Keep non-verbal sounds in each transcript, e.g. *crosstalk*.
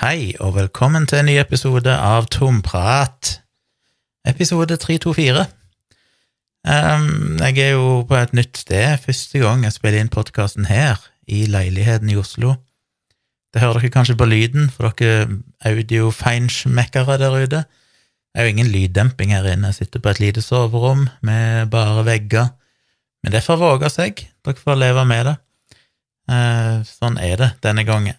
Hei, og velkommen til en ny episode av Tomprat, episode 324. Um, jeg er jo på et nytt sted, første gang jeg spiller inn podkasten her, i leiligheten i Oslo. Det hører dere kanskje på lyden, for dere audiofeinschmeckere der ute. Det er jo ingen lyddemping her inne, jeg sitter på et lite soverom med bare vegger, men det får våge seg, dere får leve med det. Uh, sånn er det denne gangen.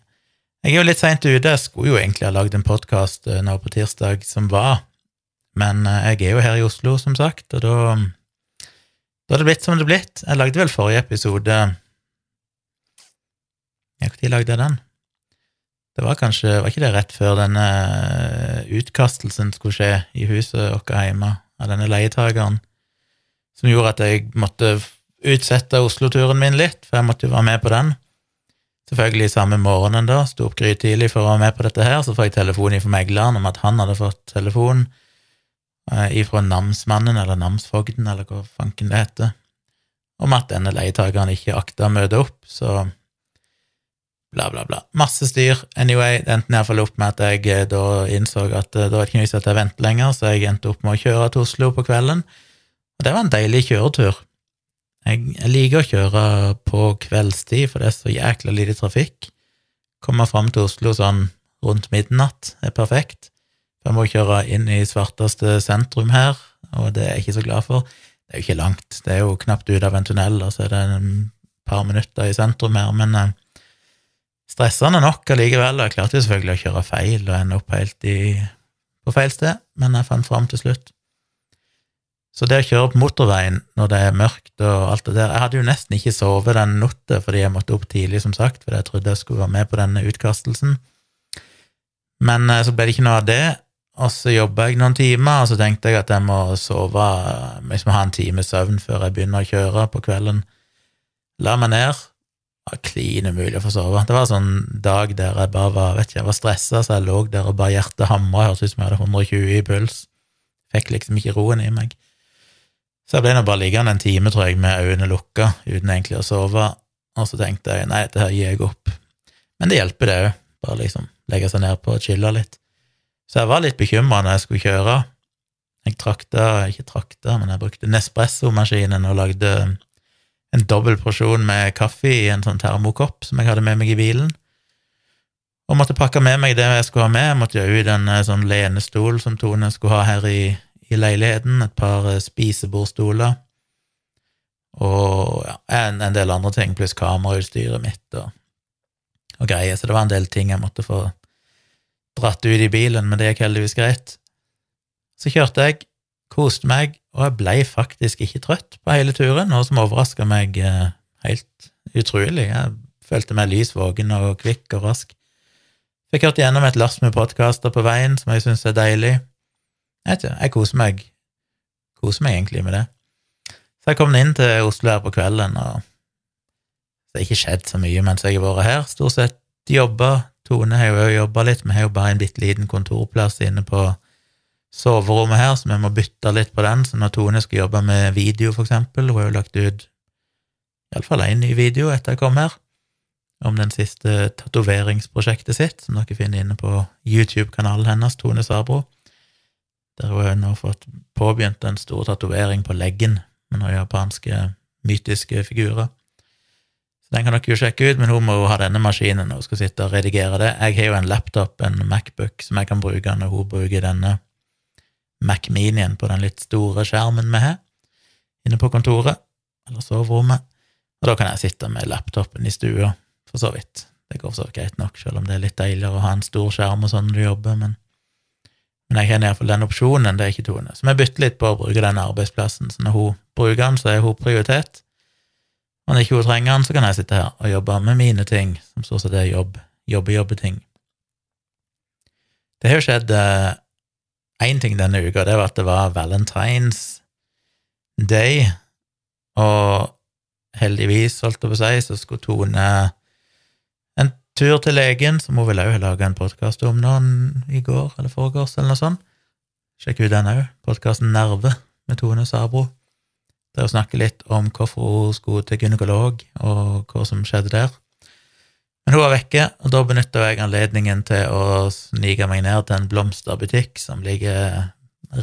Jeg er jo litt seint ute, jeg skulle jo egentlig ha lagd en podkast eh, nå på tirsdag som var, men eh, jeg er jo her i Oslo, som sagt, og da da er det blitt som det er blitt. Jeg lagde vel forrige episode Ja, når lagde jeg den? Det var kanskje Var ikke det rett før denne eh, utkastelsen skulle skje i huset vårt hjemme, av denne leietakeren, som gjorde at jeg måtte utsette Oslo-turen min litt, for jeg måtte jo være med på den. Selvfølgelig samme morgenen, da, sto opp grytidlig for å være med på dette her, så får jeg telefon fra megleren om at han hadde fått telefon eh, ifra namsmannen, eller namsfogden, eller hva fanken det heter, om at denne leietakeren ikke akta å møte opp, så bla, bla, bla. Masse styr. Anyway, det endte iallfall opp med at jeg eh, da innså at eh, da var det ikke noe vits at jeg venter lenger, så jeg endte opp med å kjøre til Oslo på kvelden, og det var en deilig kjøretur. Jeg, jeg, liker å kjøre på kveldstid, for det er så jækla lite trafikk. Komme fram til Oslo sånn rundt midnatt er perfekt. Jeg må kjøre inn i svarteste sentrum her, og det er jeg ikke så glad for. Det er jo ikke langt, det er jo knapt ut av en tunnel, og så er det en par minutter i sentrum her, men eh, stressende nok allikevel. Jeg klarte jo selvfølgelig å kjøre feil og ende opp helt i, på feil sted, men jeg fant fram til slutt. Så det å kjøre på motorveien når det er mørkt og alt det der Jeg hadde jo nesten ikke sovet den natta fordi jeg måtte opp tidlig, som sagt, fordi jeg trodde jeg skulle være med på denne utkastelsen. Men eh, så ble det ikke noe av det, og så jobba jeg noen timer, og så tenkte jeg at jeg må sove liksom ha en time søvn før jeg begynner å kjøre på kvelden. La meg ned. Det var klin umulig å få sove. Det var en sånn dag der jeg bare var vet ikke, jeg var stressa, så jeg lå der og bare hjertet hamra, hørtes ut som jeg hadde 120 i puls. Fikk liksom ikke roen i meg. Så jeg ble nå bare liggende en time, tror jeg, med øynene lukka, uten egentlig å sove, og så tenkte jeg nei, det her gir jeg opp. Men det hjelper, det òg, bare liksom legge seg ned på og chille litt. Så jeg var litt bekymra når jeg skulle kjøre. Jeg trakta, ikke trakta, men jeg brukte Nespresso-maskinen og lagde en dobbel porsjon med kaffe i en sånn termokopp som jeg hadde med meg i bilen. Og måtte pakke med meg det jeg skulle ha med. Jeg måtte jo ut en eh, sånn lenestol som Tone skulle ha her i, i leiligheten, et par eh, spisebordstoler og ja, en, en, del andre ting, pluss kamerautstyret mitt og, og greier. Så det var en del ting jeg måtte få dratt ut i bilen, men det gikk heldigvis greit. Så kjørte jeg, koste meg, og jeg blei faktisk ikke trøtt på hele turen, noe som overraska meg eh, helt utrolig. Jeg følte meg lys våken og kvikk og rask. Fikk hørt gjennom et lass med podkaster på veien, som jeg syns er deilig. Jeg ikke, jeg koser meg. Koser meg egentlig med det. Så jeg kom inn til Oslo her på kvelden, og det har ikke skjedd så mye mens jeg har vært her. Stort sett jobba. Tone har jo jobba litt, vi har jo bare en bitte liten kontorplass inne på soverommet her, så vi må bytte litt på den. Så når Tone skal jobbe med video, for eksempel, hun har jo lagt ut iallfall én ny video etter jeg kom her, om den siste tatoveringsprosjektet sitt, som dere finner inne på YouTube-kanalen hennes, Tone Sabro der hun har nå fått påbegynt en stor tatovering på leggen med noen japanske mytiske figurer. Så den kan dere jo sjekke ut, men hun må jo ha denne maskinen når hun skal sitte og redigere det. Jeg har jo en laptop, en Macbook, som jeg kan bruke når hun bruker denne Mac Minien på den litt store skjermen vi har inne på kontoret, eller soverommet. Og da kan jeg sitte med laptopen i stua, for så vidt. Det går så greit nok, selv om det er litt deiligere å ha en stor skjerm og sånn når du jobber, men men jeg kjenner iallfall den opsjonen, det er ikke Tone. Så vi bytter litt på å bruke den arbeidsplassen. Så når hun bruker den, så er hun prioritet. Og når ikke hun trenger den, så kan jeg sitte her og jobbe med mine ting, som stort sett er jobb, jobbe-jobbe-ting. Det har jo skjedd én eh, ting denne uka, det var at det var Valentines Day, og heldigvis, holdt jeg på å si, så skulle Tone tur til legen, som hun ville òg lage en podkast om nå i går eller foregårs, eller noe sånt. Sjekk ut den òg, podkasten Nerve med Tone Sabro, der hun snakker litt om hvorfor hun skulle til gynekolog, og hva som skjedde der. Men hun var vekke, og da benytta jeg anledningen til å snike meg ned til en blomsterbutikk som ligger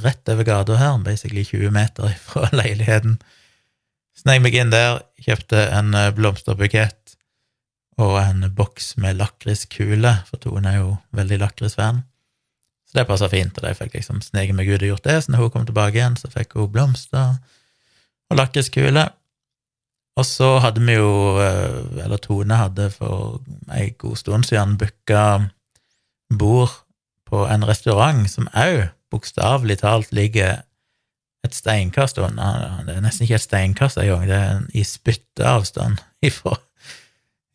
rett over gata her, basically 20 meter fra *laughs* leiligheten. Snek meg inn der, kjøpte en blomsterbukett og en boks med lakriskuler, for Tone er jo veldig lakrisfan. Så det passa fint, og de fikk liksom sneket meg ut og gjort det. Så når hun kom tilbake igjen, så fikk hun blomster og lakriskuler. Og så hadde vi jo, eh, eller Tone hadde for ei god stund siden booka bord på en restaurant som òg bokstavelig talt ligger et steinkast unna. Det er nesten ikke et steinkast engang, det er i spytteavstand *laughs* ifra,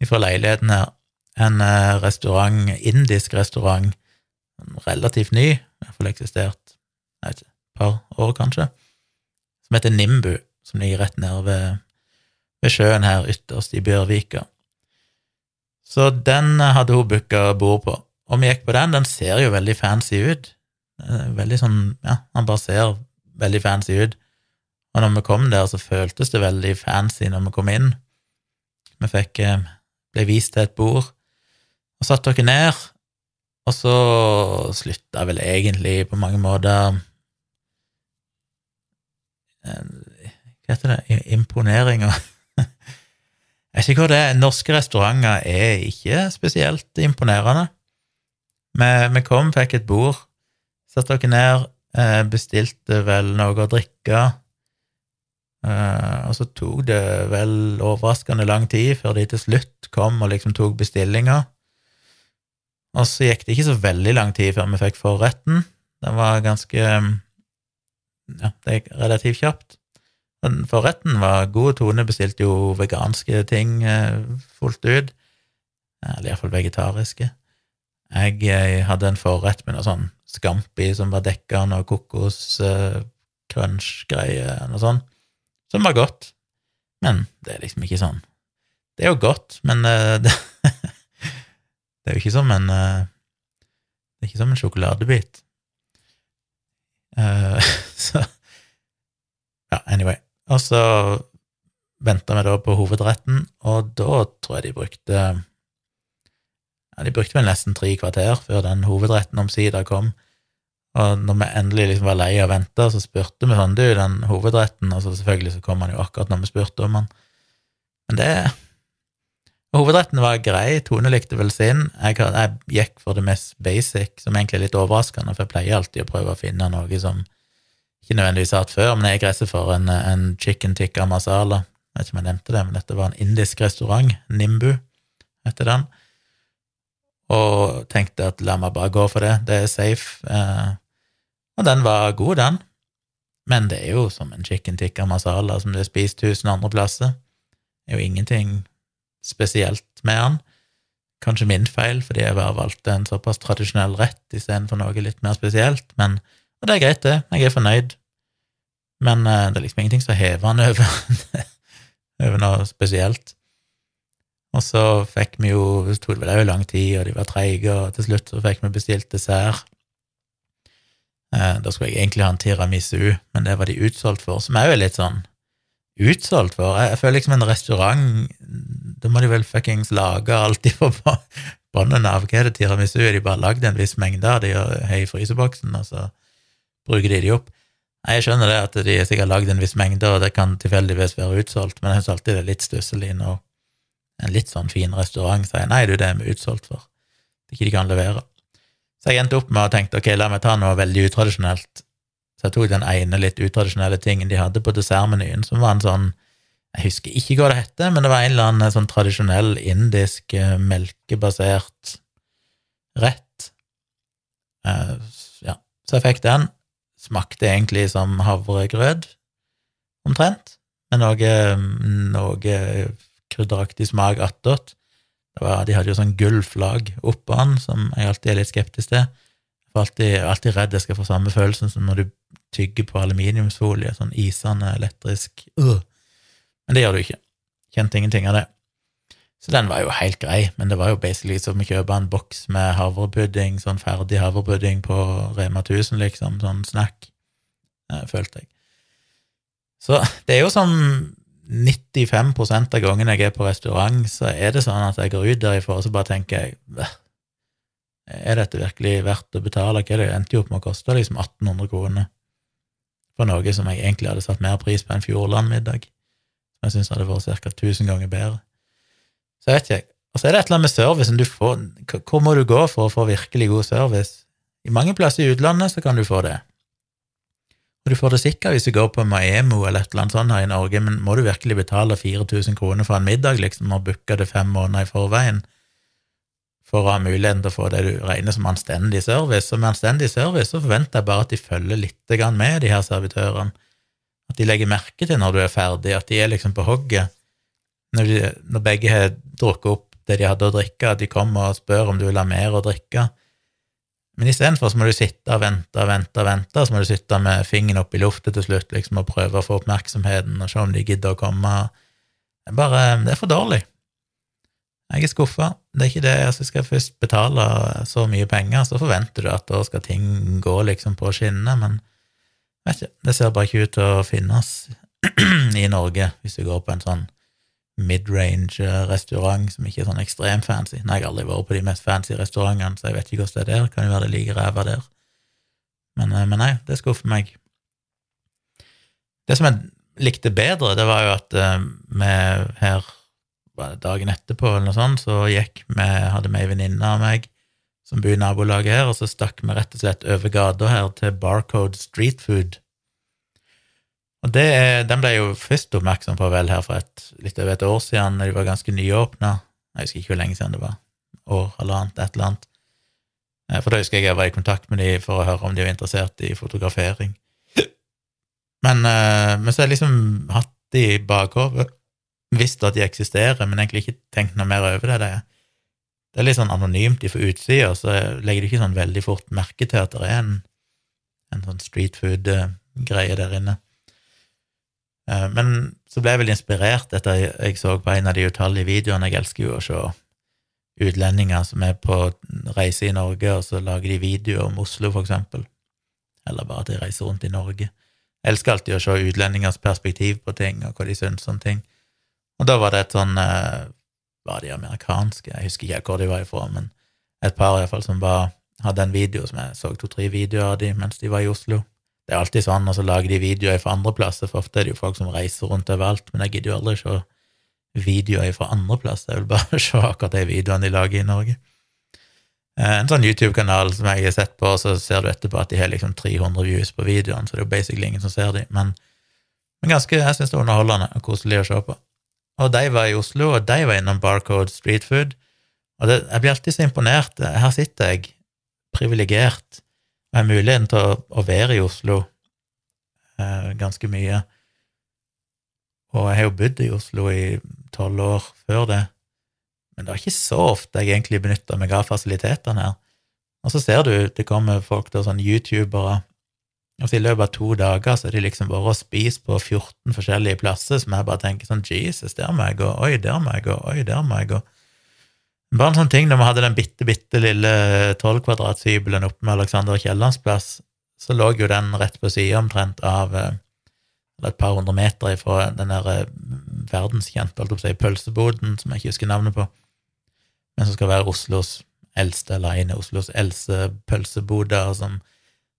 ifra leiligheten her. En eh, restaurant, indisk restaurant, relativt ny, i hvert fall eksistert et par år, kanskje, som heter Nimbu, som ligger rett nede ved, ved sjøen her ytterst i Bjørvika. Så den hadde hun booka bord på, og vi gikk på den. Den ser jo veldig fancy ut. Veldig sånn Ja, han bare ser veldig fancy ut. Og når vi kom der, så føltes det veldig fancy når vi kom inn. Vi fikk eh, ble vist til et bord, og satte dere ned, og så slutta vel egentlig på mange måter Hva heter det? Imponeringa. *laughs* Jeg vet ikke hva det er. Norske restauranter er ikke spesielt imponerende. Vi kom, fikk et bord, satte dere ned, eh, bestilte vel noe å drikke, eh, og så tok det vel overraskende lang tid før de til slutt kom og liksom tok bestillinga. Og så gikk det ikke så veldig lang tid før vi fikk forretten. Den var ganske Ja, det gikk relativt kjapt. Men forretten var god. Tone bestilte jo veganske ting uh, fullt ut. Eller iallfall vegetariske. Jeg, jeg hadde en forrett med noe sånn Scampi som var dekka av noe kokos-crunch-greie, uh, noe sånt, som var godt. Men det er liksom ikke sånn Det er jo godt, men uh, *laughs* det, det, er jo ikke som en uh, Det er ikke som en sjokoladebit. *laughs* så Ja, anyway. Og så venta vi da på hovedretten, og da tror jeg de brukte ja, De brukte vel nesten tre kvarter før den hovedretten omsider kom. Og når vi endelig liksom var lei av å så spurte vi sånn, du, den hovedretten Og så selvfølgelig så kom han jo akkurat når vi spurte om han. Men det Hovedretten var grei, Tone likte vel sin. Jeg, jeg, gikk for det mest basic, som egentlig er litt overraskende, for jeg pleier alltid å prøve å finne noe som ikke nødvendigvis har hatt før, men jeg gresser for en, en chicken tikka masala. Jeg vet ikke om jeg nevnte det, men dette var en indisk restaurant, Nimbu heter den og tenkte at la meg bare gå for det, det er safe. Eh, og den var god, den, men det er jo som en chicken tikka masala som du har spist tusen andre plasser. Det er jo ingenting spesielt med den. Kanskje min feil, fordi jeg bare valgte en såpass tradisjonell rett istedenfor noe litt mer spesielt, men Og det er greit, det. Jeg er fornøyd. Men uh, det er liksom ingenting som hever den over, *laughs* over noe spesielt. Og så fikk vi jo Det tok vel òg lang tid, og de var treige, og til slutt så fikk vi bestilt dessert. Eh, da skulle jeg egentlig ha en tiramisu, men det var de utsolgt for, som òg er litt sånn utsolgt for. Jeg, føler liksom en restaurant Da må de vel fuckings lage alltid på båndene av hva er det tiramisu er. De bare lagd en viss mengde av de og har i fryseboksen, og så bruker de de opp. Nei, Jeg skjønner det at de har sikkert lagd en viss mengde, og det kan tilfeldigvis være utsolgt, men jeg syns alltid det er litt stusslig når en litt sånn fin restaurant sier nei, du, det er vi utsolgt for. Det er ikke de kan levere. Så jeg endte opp med å tenke ok, la meg ta noe veldig utradisjonelt. Så jeg tok den ene litt utradisjonelle tingen de hadde på dessertmenyen, som var en sånn Jeg husker ikke hva det heter, men det var en eller annen sånn tradisjonell indisk eh, melkebasert rett. Uh, ja, så jeg fikk den. Smakte egentlig som havregrøt, omtrent, med noe, noe krydderaktig smak attåt. De hadde jo sånn gullflagg oppå den, som jeg alltid er litt skeptisk til. Jeg er alltid, alltid redd jeg skal få samme følelsen som når du tygger på aluminiumsfolie, sånn isende, elektrisk uh. Men det gjør du ikke. Kjente ingenting av det. Så den var jo helt grei, men det var jo basically som å kjøpe en boks med havrepudding, sånn ferdig havrepudding på Rema 1000, liksom, sånn snack, eh, følte jeg. Så det er jo som 95 av gangene jeg er på restaurant, så er det sånn at jeg går ut derifra og så bare tenker jeg er dette virkelig verdt å betale? Hva er det endte jo opp med å koste liksom 1800 kroner for noe som jeg egentlig hadde satt mer pris på enn Fjordland-middag, som jeg syns hadde vært ca. 1000 ganger bedre. Så jeg vet ikke, og så er det et eller annet med servicen. Du får, hvor må du gå for å få virkelig god service? I mange plasser i utlandet så kan du få det. Og du får det sikkert hvis du går på Maemo eller et eller annet sånt her i Norge, men må du virkelig betale 4000 kroner for en middag, liksom, og booke det fem måneder i forveien for å ha muligheten til å få det du regner som anstendig service? Og med anstendig service så forventer jeg bare at de følger litt med, de her servitørene. At de legger merke til når du er ferdig, at de er liksom på hogget. Når, de, når begge har drukket opp det de hadde å drikke, at de kommer og spør om du vil ha mer å drikke. Men istedenfor så må du sitte og vente og vente og vente, så må du sitte med fingeren opp i luftet til slutt liksom, og prøve å få oppmerksomheten og se om de gidder å komme. Det er bare Det er for dårlig. Jeg er skuffa. Det er ikke det. Altså, skal jeg først betale så mye penger, så forventer du at da skal ting gå liksom på skinnene, men vet ikke, det ser bare ikke ut til å finnes *clears throat* i Norge hvis du går på en sånn midrange-restaurant som ikke er sånn ekstremt fancy. Nei, jeg har aldri vært på de mest fancy restaurantene, så jeg vet ikke hvordan det er der. Kan jo være det like ræva der. Men, eh, men, nei, det skuffer meg. Det som jeg likte bedre, det var jo at uh, vi her dagen etterpå eller noe sånt, så gikk vi, hadde vi ei venninne av meg som bor i nabolaget her, og så stakk vi rett og slett over gata her til Barcode Street Food og det, Den ble jo først oppmerksom på vel her for et, litt over et år siden, da de var ganske nyåpna. Jeg husker ikke hvor lenge siden det var. År eller annet, et eller annet. Eh, for da husker jeg jeg var i kontakt med de for å høre om de var interessert i fotografering. Men, eh, men så har jeg liksom hatt de i bakhodet, visst at de eksisterer, men egentlig ikke tenkt noe mer over det. Det er, det er litt sånn anonymt fra utsida, så legger de ikke sånn veldig fort merke til at det er en, en sånn street food-greie eh, der inne. Eh, men så ble jeg vel inspirert etter jeg så på en av de utallige videoene. Jeg elsker jo å se utlendinger som er på reise i Norge, og så lager de videoer om Oslo, for eksempel. Eller bare at de reiser rundt i Norge. Jeg elsker alltid å se utlendingers perspektiv på ting, og hva de syns om ting. Og da var det et sånn eh, Var de amerikanske? Jeg husker ikke hvor de var ifra, men et par iallfall som bare hadde en video som jeg så to-tre videoer av de mens de var i Oslo. Det er alltid sånn, og så lager de videoer fra andre plasser, for ofte er det jo folk som reiser rundt overalt, men jeg gidder jo aldri se videoer fra andre plasser, jeg vil bare *laughs* se akkurat de videoene de lager i Norge. Eh, en sånn YouTube-kanal som jeg har sett på, så ser du etterpå at de har liksom 300 views på videoen, så det er jo basically ingen som ser dem, men, men ganske, jeg synes det er underholdende og koselig å se på. Og de var i Oslo, og de var innom Barcode Street Food, og det, jeg blir alltid så imponert. Her sitter jeg, privilegert, med muligheten til å, å være i Oslo eh, ganske mye. Og jeg har jo bodd i Oslo i tolv år før det, men det er ikke så ofte jeg egentlig benytter meg av fasilitetene her. Og så ser du det kommer folk til sånn youtubere, og så i løpet av to dager så er de liksom bare og spiser på 14 forskjellige plasser, som jeg bare tenker sånn Jesus, der må jeg gå, oi, der må jeg gå, oi, der må jeg gå. Bare en sånn ting, når vi hadde den bitte, bitte lille tolv-kvadrats-hybelen oppe med Alexander Kiellands plass, så lå jo den rett på sida omtrent av eh, eller et par hundre meter ifra den der eh, verdenskjente si, pølseboden, som jeg ikke husker navnet på, men som skal være Oslos eldste, eller en Oslos eldste pølseboder, som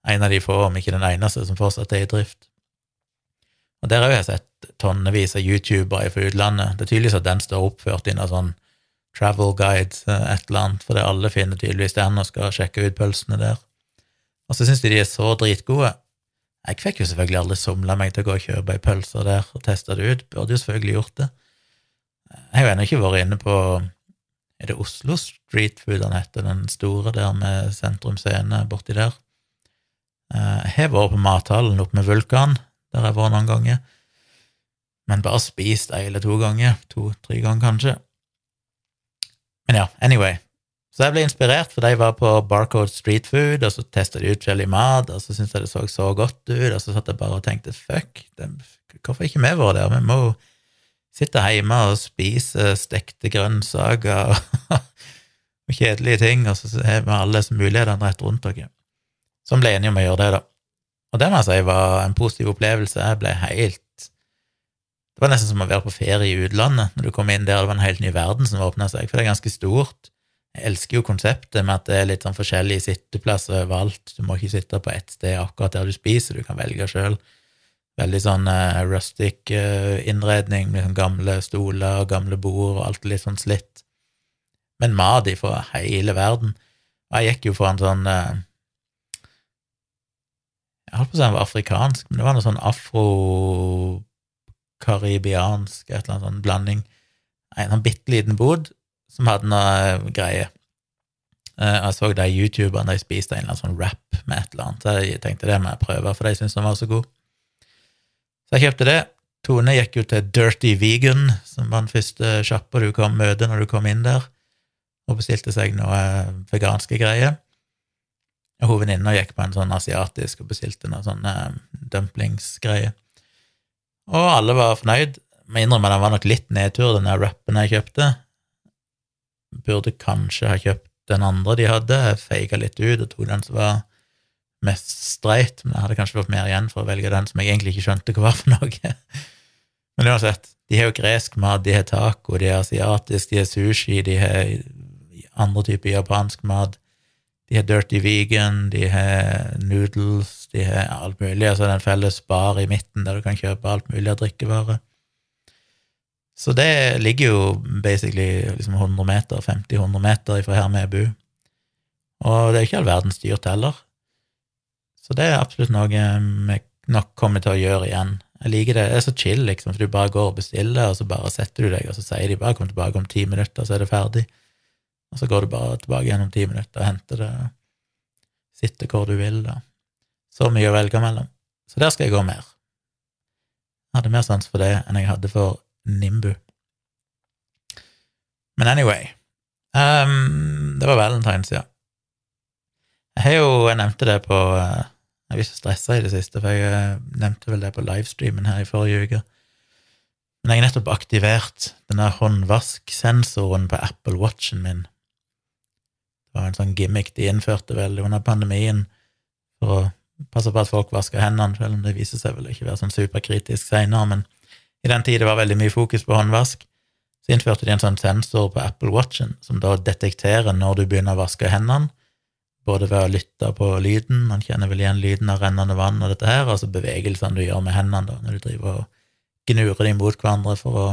en av de få, om ikke den eneste, som fortsatt er i drift. Og der har jeg sett tonnevis av youtubere fra utlandet. Det er tydeligvis at den står oppført i noe sånn travel guide, eh, et eller annet, for det alle finner tydeligvis den og skal sjekke ut pølsene der. Og så syns de de er så dritgode. Jeg fikk jo selvfølgelig aldri somla meg til å gå og kjøpe ei pølse der og teste det ut, burde jo selvfølgelig gjort det. Jeg har jo ennå ikke vært inne på Er det Oslo Street Food han heter, den store der med Sentrum Scene borti der? Eh, jeg har vært på mathallen oppe med Vulkan, der jeg har vært noen ganger, men bare spist ei eller to ganger, to-tre ganger kanskje. Men ja, anyway. Så jeg ble inspirert, for de var på Barcode Street Food, og så testa de ut forskjellig mat, og så syntes jeg det så så godt ut, og så satt jeg bare og tenkte fuck, det, hvorfor ikke vi vært der? Vi må sitte hjemme og spise stekte grønnsaker *laughs* og kjedelige ting, og så har vi alle disse mulighetene rett rundt oss. Så vi ble enige om å gjøre det, da. Og det må jeg si var en positiv opplevelse. Jeg ble helt Det var nesten som å være på ferie i utlandet når du kom inn der, det var en helt ny verden som åpna seg, for det er ganske stort. Jeg elsker jo konseptet med at det er litt sånn forskjellige sitteplasser overalt. Du må ikke sitte på ett sted akkurat der du spiser, du kan velge sjøl. Veldig sånn uh, rustic uh, innredning med sånn gamle stoler og gamle bord og alt litt sånn slitt. Men mat fra hele verden. Og jeg gikk jo for en sånn uh, Jeg holdt på å si han var afrikansk, men det var noe sånn afro karibiansk, et eller annet sånn blanding. En sånn bitte liten bod som hadde noe greie greier. Uh, jeg så de youtuberne de spiste en eller annen sånn wrap med et eller annet, så jeg tenkte det må jeg prøve, for de syntes den var så god. Så jeg kjøpte det. Tone gikk jo til Dirty Vegan, som var den første sjappa du kom møte når du kom inn der, og bestilte seg noe eh, veganske greier. Hun venninna gikk på en sånn asiatisk og bestilte noe sånn dumplingsgreie. Og alle var fornøyd. Må innrømme den var nok litt nedtur, den rappen jeg kjøpte. Burde kanskje ha kjøpt den andre de hadde. Jeg feiga litt ut og tok den som var mest streit, men jeg hadde kanskje fått mer igjen for å velge den som jeg egentlig ikke skjønte hva var for noe. *laughs* Men uansett, de har jo gresk mat, de har taco, de har asiatisk, de har sushi, de har andre typer japansk mat. De har dirty vegan, de har noodles, de har alt mulig. Altså en felles bar i midten der du kan kjøpe alt mulig av drikkevarer. Så det ligger jo basically liksom 100 meter, 50-100 meter fra her vi bor. Og det er ikke all verdens dyrt heller. Så det er absolutt noe vi nok kommer til å gjøre igjen. Jeg liker det. Det er så chill, liksom, for du bare går og bestiller, og så bare setter du deg, og så sier de bare 'kom tilbake om ti minutter', så er det ferdig. Og så går du bare tilbake gjennom ti minutter og henter det, sitter hvor du vil, da. Så mye å velge mellom. Så der skal jeg gå mer. Jeg hadde mer sans for det enn jeg hadde for Nimbu. Men anyway um, Det var valentines, ja. Jeg har jo Jeg nevnte det på uh, Jeg er ikke stressa i det siste, for jeg uh, nevnte vel det på livestreamen her i forrige uke. Men jeg har nettopp aktivert den der håndvasksensoren på Apple Watchen min. Det var en sånn gimmick de innførte vel under pandemien for å passe på at folk vasker hendene, selv om det viser seg vel ikke å være sånn superkritisk seinere, men i den tid det var veldig mye fokus på håndvask, så innførte de en sånn sensor på Apple Watchen som da detekterer når du begynner å vaske hendene, både ved å lytte på lyden, man kjenner vel igjen lyden av rennende vann og dette her, altså bevegelsene du gjør med hendene da, når du driver og gnurer dem mot hverandre for å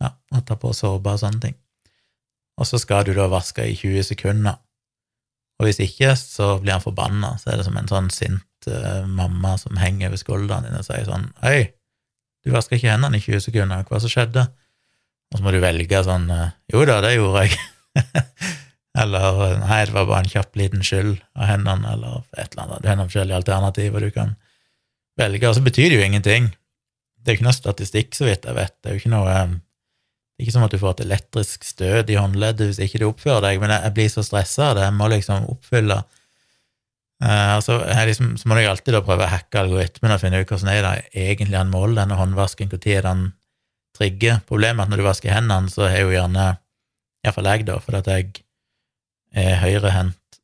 ja, ta på såpe og sånne ting. Og så skal du da vaske i 20 sekunder. Og hvis ikke, så blir han forbanna. Så er det som en sånn sint uh, mamma som henger over skulderen din og sier sånn Hei, du vaska ikke hendene i 20 sekunder, hva som skjedde? Og så må du velge sånn eh, Jo da, det gjorde jeg. *laughs* eller nei, det var bare en kjapp liten skyld av hendene, eller et eller annet. Du har noen forskjellige alternativer du kan velge, og så betyr det jo ingenting. Det er jo ikke noe statistikk, så vidt jeg vet. Det er jo ikke noe er ikke som at du får et elektrisk støt i håndleddet hvis ikke du oppfører deg, men jeg blir så stressa av det. Jeg må liksom oppfylle Uh, altså, liksom, så må jeg alltid da prøve å hacke algoritmen og finne ut hvordan er det egentlig han måler denne håndvasken, når den trigger. Problemet er at når du vasker hendene, så er jo gjerne Iallfall jeg, da, fordi at jeg er høyrehendt,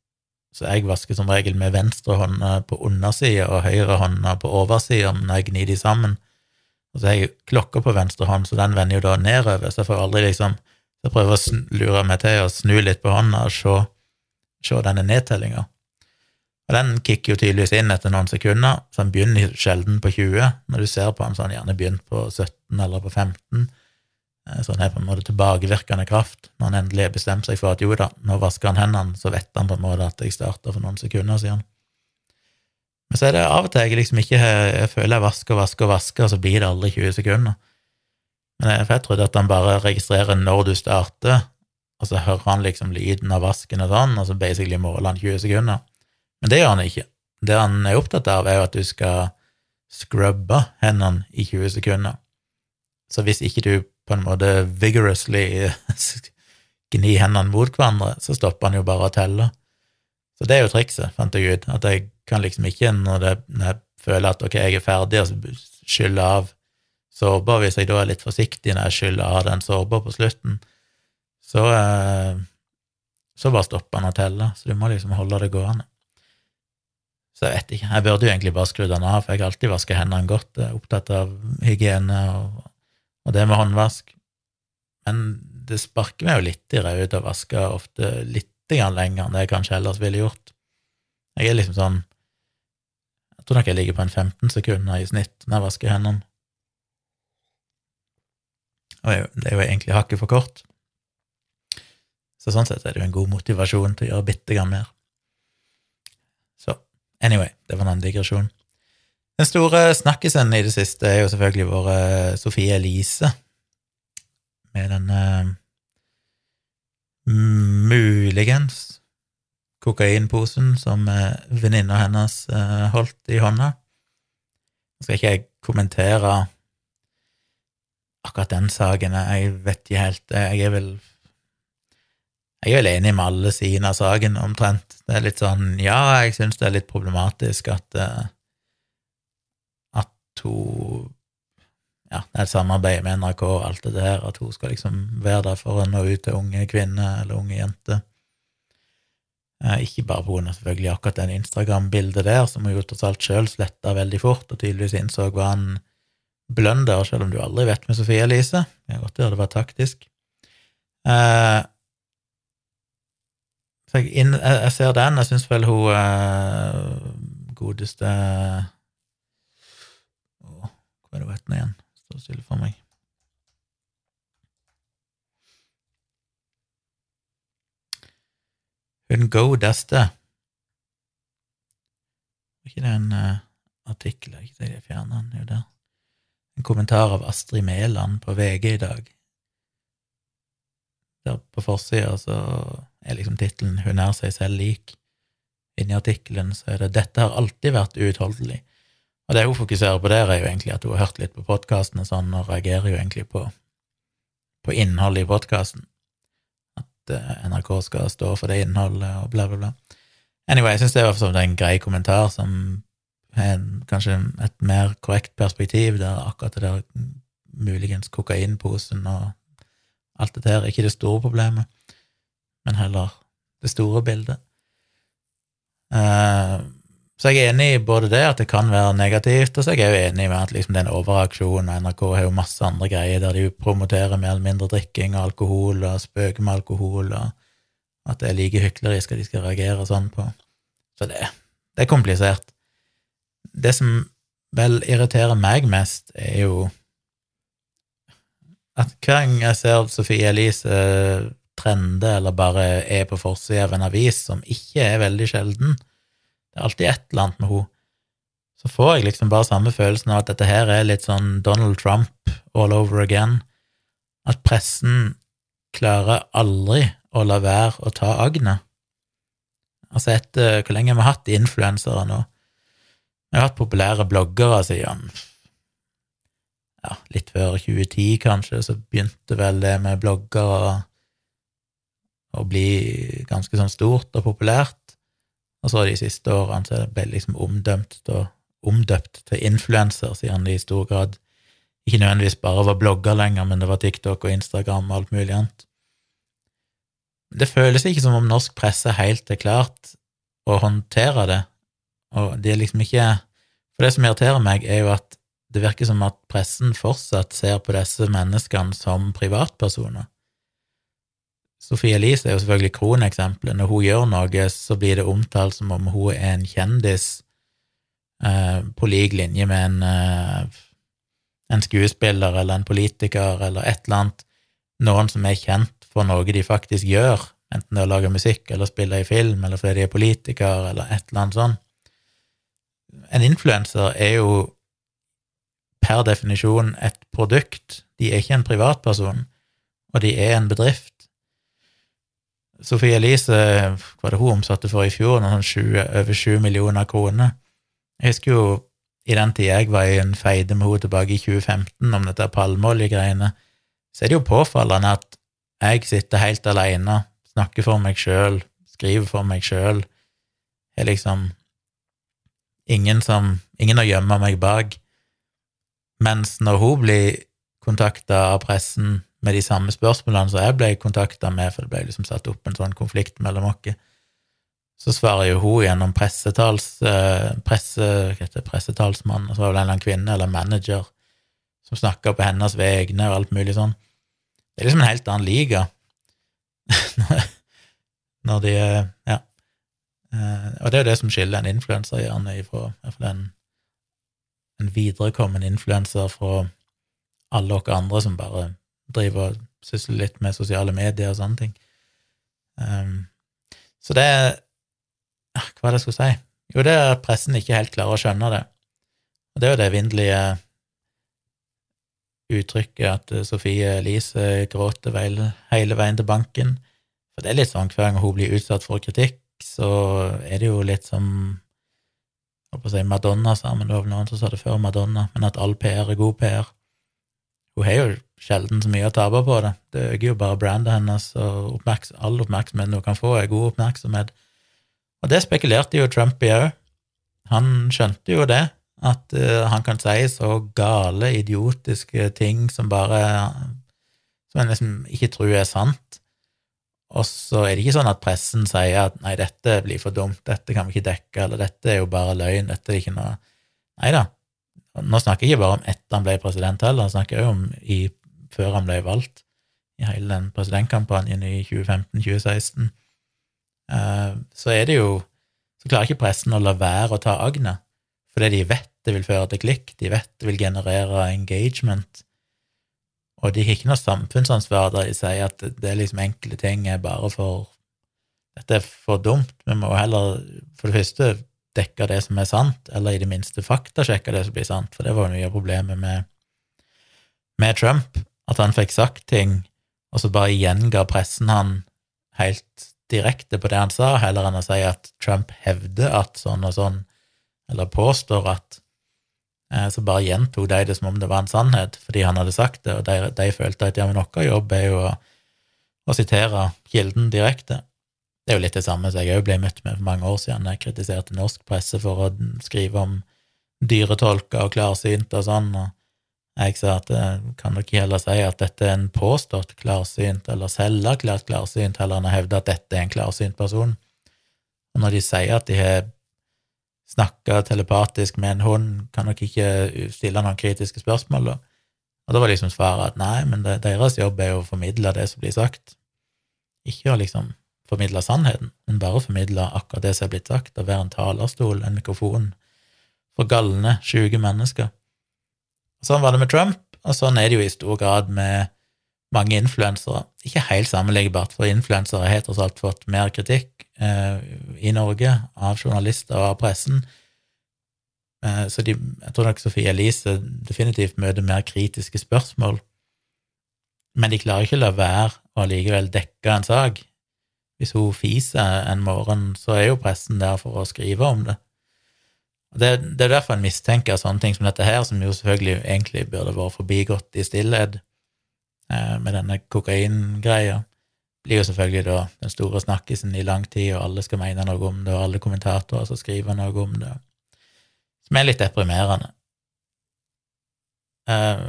så jeg vasker som regel med venstre hånd på undersida og høyre hånd på oversida når jeg gnir de sammen. Og så har jeg klokka på venstre hånd, så den vender jo da nedover, så jeg får aldri liksom Så jeg prøver å lure meg til å snu litt på hånda og se, se denne nedtellinga. Og den kicker jo tydeligvis inn etter noen sekunder, så den begynner sjelden på 20. Når du ser på den, så har den gjerne begynt på 17 eller på 15. Eh, så den har på en måte tilbakevirkende kraft. Når han endelig har bestemt seg for at jo da, nå vasker han hendene, så vet han på en måte at jeg starta for noen sekunder siden. Men så er det av og til jeg liksom ikke jeg føler jeg vasker og vasker og vasker, og så blir det aldri 20 sekunder. Men jeg, for jeg trodde at han bare registrerer når du starter, og så hører han liksom lyden av vasken og sånn, og så basically måler han 20 sekunder. Men det gjør han ikke. Det han er opptatt av, er jo at du skal scrubbe hendene i 20 sekunder. Så hvis ikke du på en måte vigorously *laughs* gnir hendene mot hverandre, så stopper han jo bare å telle. Så det er jo trikset, fant jeg ut, at jeg kan liksom ikke, når, det, når jeg føler at ok, jeg er ferdig, og skylle av sårbar, hvis jeg da er litt forsiktig når jeg skyller av den sårbar på slutten, så, eh, så bare stopper han å telle. Så du må liksom holde det gående. Så jeg vet ikke. Jeg burde jo egentlig bare skru den av, for jeg har alltid vaska hendene godt. Jeg er opptatt av hygiene og, og, det med håndvask. Men det sparker meg jo litt i rauet å vaske ofte litt lenger enn det jeg kanskje ellers ville gjort. Jeg er liksom sånn Jeg tror nok jeg ligger på en 15 sekunder i snitt når jeg vasker hendene. Og det er jo egentlig hakket for kort. Så sånn sett er det jo en god motivasjon til å gjøre bitte grann mer. Anyway, det var en digresjon. Den store snakkisen i det siste er jo selvfølgelig vår Sofie Elise, med denne muligens kokainposen som eh, venninna hennes eh, holdt i hånda. Nå skal ikke jeg kommentere akkurat den saken, jeg vet ikke helt Jeg er vel jeg er vel enig med alle sidene av saken, omtrent. Det er litt sånn, ja, jeg syns det er litt problematisk at at hun Ja, det er et samarbeid med NRK og alt det der, at hun skal liksom være der for å nå ut til unge kvinner eller unge jenter. Uh, ikke bare grunn selvfølgelig akkurat den Instagram-bildet der, som hun jo tross alt sjøl sletta veldig fort, og tydeligvis innså hva en blønder, selv om du aldri vet med Sofie Elise. Det kan godt gjøre det var taktisk. Uh, så jeg, ser den. Jeg syns vel hun uh, godeste Hva er det hun heter igjen? Står stille for meg. Hun godeste Var ikke det en uh, artikkel? Ikke det jeg fjerna den, jo der. En kommentar av Astrid Mæland på VG i dag. Der på forsida så er liksom tittelen 'Hun er seg selv lik'. Inni artikkelen så er det 'Dette har alltid vært uutholdelig'. Og det hun fokuserer på der, er jo egentlig at hun har hørt litt på podkasten og sånn, og reagerer jo egentlig på, på innholdet i podkasten. At uh, NRK skal stå for det innholdet og bla, bla, bla. Anyway, jeg syns det er en grei kommentar som har kanskje et mer korrekt perspektiv, der akkurat det der muligens kokainposen og alt dette her er ikke det store problemet men heller det store bildet. Uh, så jeg er enig i både det at det kan være negativt, og så er jeg jo enig med at liksom det er en overaksjon, og NRK har jo masse andre greier der de promoterer mer eller mindre drikking og alkohol og spøker med alkohol, og at det er like hyklerisk at de skal reagere sånn på. Så det, det er komplisert. Det som vel irriterer meg mest, er jo at hver gang jeg ser Sofie Elise trender eller bare er på forsida av en avis, som ikke er veldig sjelden. Det er alltid et eller annet med henne. Så får jeg liksom bare samme følelsen av at dette her er litt sånn Donald Trump all over again. At pressen klarer aldri å la være å ta agnet. Altså, etter hvor lenge har vi hatt influensere nå? Vi har hatt populære bloggere siden ja, litt før 2010, kanskje, så begynte vel det med bloggere og og bli ganske sånn stort og populært. Og så de siste årene så ble det liksom omdømt og omdøpt til influenser, siden de i stor grad ikke nødvendigvis bare var blogger lenger, men det var TikTok og Instagram og alt mulig annet. Det føles ikke som om norsk presse helt er klart å håndtere det, og det er liksom ikke For det som irriterer meg, er jo at det virker som at pressen fortsatt ser på disse menneskene som privatpersoner. Sophie Elise er jo selvfølgelig kroneksempelet. Når hun gjør noe, så blir det omtalt som om hun er en kjendis eh, på lik linje med en, eh, en skuespiller eller en politiker eller et eller annet. Noen som er kjent for noe de faktisk gjør, enten det er å lage musikk eller spille i film eller fordi de er politiker eller et eller annet sånt. En influenser er jo per definisjon et produkt. De er ikke en privatperson, og de er en bedrift. Sofie Elise, hva det hun omsatte for i fjor? Noen 20, over 7 millioner kroner. Jeg husker jo i den tida jeg var i en feide med henne tilbake i 2015 om dette palmeoljegreiene, så er det jo påfallende at jeg sitter helt alene, snakker for meg sjøl, skriver for meg sjøl, er liksom ingen som Ingen å gjemme meg bak. Mens når hun blir kontakta av pressen med de samme spørsmålene som jeg ble kontakta med, for det ble liksom satt opp en sånn konflikt mellom oss. så svarer jo hun gjennom pressetals, eh, presse, det, pressetalsmann, og så var det en eller annen kvinne eller manager som snakka på hennes vegne og alt mulig sånn. Det er liksom en helt annen liga *laughs* når de Ja. Eh, og det er jo det som skiller en influenser gjerne ifra en, en viderekommen influenser fra alle dere andre som bare driver og sysler litt med sosiale medier og sånne ting. Um, så det Hva er det jeg skulle si? Jo, det er at pressen ikke helt klarer å skjønne det. Og det er jo det evinnelige uttrykket at Sofie Elise gråter hele veien til banken. For det er litt sånn hver gang hun blir utsatt for kritikk, så er det jo litt som jeg på å si Madonna sa, men det var noen som sa det før Madonna, men at all PR er god PR. Hun har jo sjelden så mye å tape på det. Det øker jo bare brandet hennes, og oppmerks all oppmerksomheten hun kan få, er god oppmerksomhet. Og det spekulerte jo Trump i òg. Han skjønte jo det, at uh, han kan si så gale, idiotiske ting som bare Som en liksom ikke tror er sant. Og så er det ikke sånn at pressen sier at nei, dette blir for dumt, dette kan vi ikke dekke, eller dette er jo bare løgn, dette er ikke noe Nei da, nå snakker jeg ikke bare om etter han ble president heller, jeg snakker også om i, før han ble valgt, i hele den presidentkampanjen i 2015-2016. Uh, eh, så er det jo Så klarer ikke pressen å la være å ta agnet, fordi de vet det vil føre til klikk, de vet det vil generere engagement, og de har ikke noe samfunnsansvar der de sier at det er liksom enkle ting er bare for Dette er for dumt. Vi må heller for det første dekke det som er sant, eller i det minste faktasjekke det som blir sant, for det var mye av problemet med, med Trump, at han fikk sagt ting, og så bare gjenga pressen han helt direkte på det han sa, heller enn å si at Trump hevder at sånn og sånn, eller påstår at eh, Så bare gjentok de det som om det var en sannhet, fordi han hadde sagt det, og de, de følte at ja, men vår jobb er jo å, å sitere kilden direkte. Det er jo litt det samme som jeg òg ble møtt med for mange år siden. Jeg kritiserte norsk presse for å skrive om dyretolker og klarsynte og sånn, og jeg sa at eh, kan dere heller si at dette er en påstått klarsynt, eller selverklært klarsynt, heller enn å hevde at dette er en klarsynt person. Og når de sier at de har snakka telepatisk med en hund, kan dere ikke stille noen kritiske spørsmål, da? Og da var liksom svaret at nei, men deres jobb er jo å formidle det som blir sagt, ikke å liksom formidle sannheten, men bare formidle akkurat det som er blitt sagt, og være en talerstol, en mikrofon, for galne, sjuke mennesker. Sånn var det med Trump, og sånn er det jo i stor grad med mange influensere. Ikke helt sammenlignbart, for influensere har tross alt fått mer kritikk eh, i Norge av journalister og av pressen. Eh, så de, jeg tror nok Sofie Elise definitivt møter mer kritiske spørsmål, men de klarer ikke å la være å likevel dekke en sak hvis hun fiser en morgen, så er jo pressen der for å skrive om det. Det, det er derfor en mistenker sånne ting som dette her, som jo selvfølgelig egentlig burde vært forbigått i stillhet eh, med denne kokaingreia, blir jo selvfølgelig da den store snakkisen i lang tid, og alle skal mene noe om det, og alle kommentatorer skal skrive noe om det, som er litt deprimerende. Eh,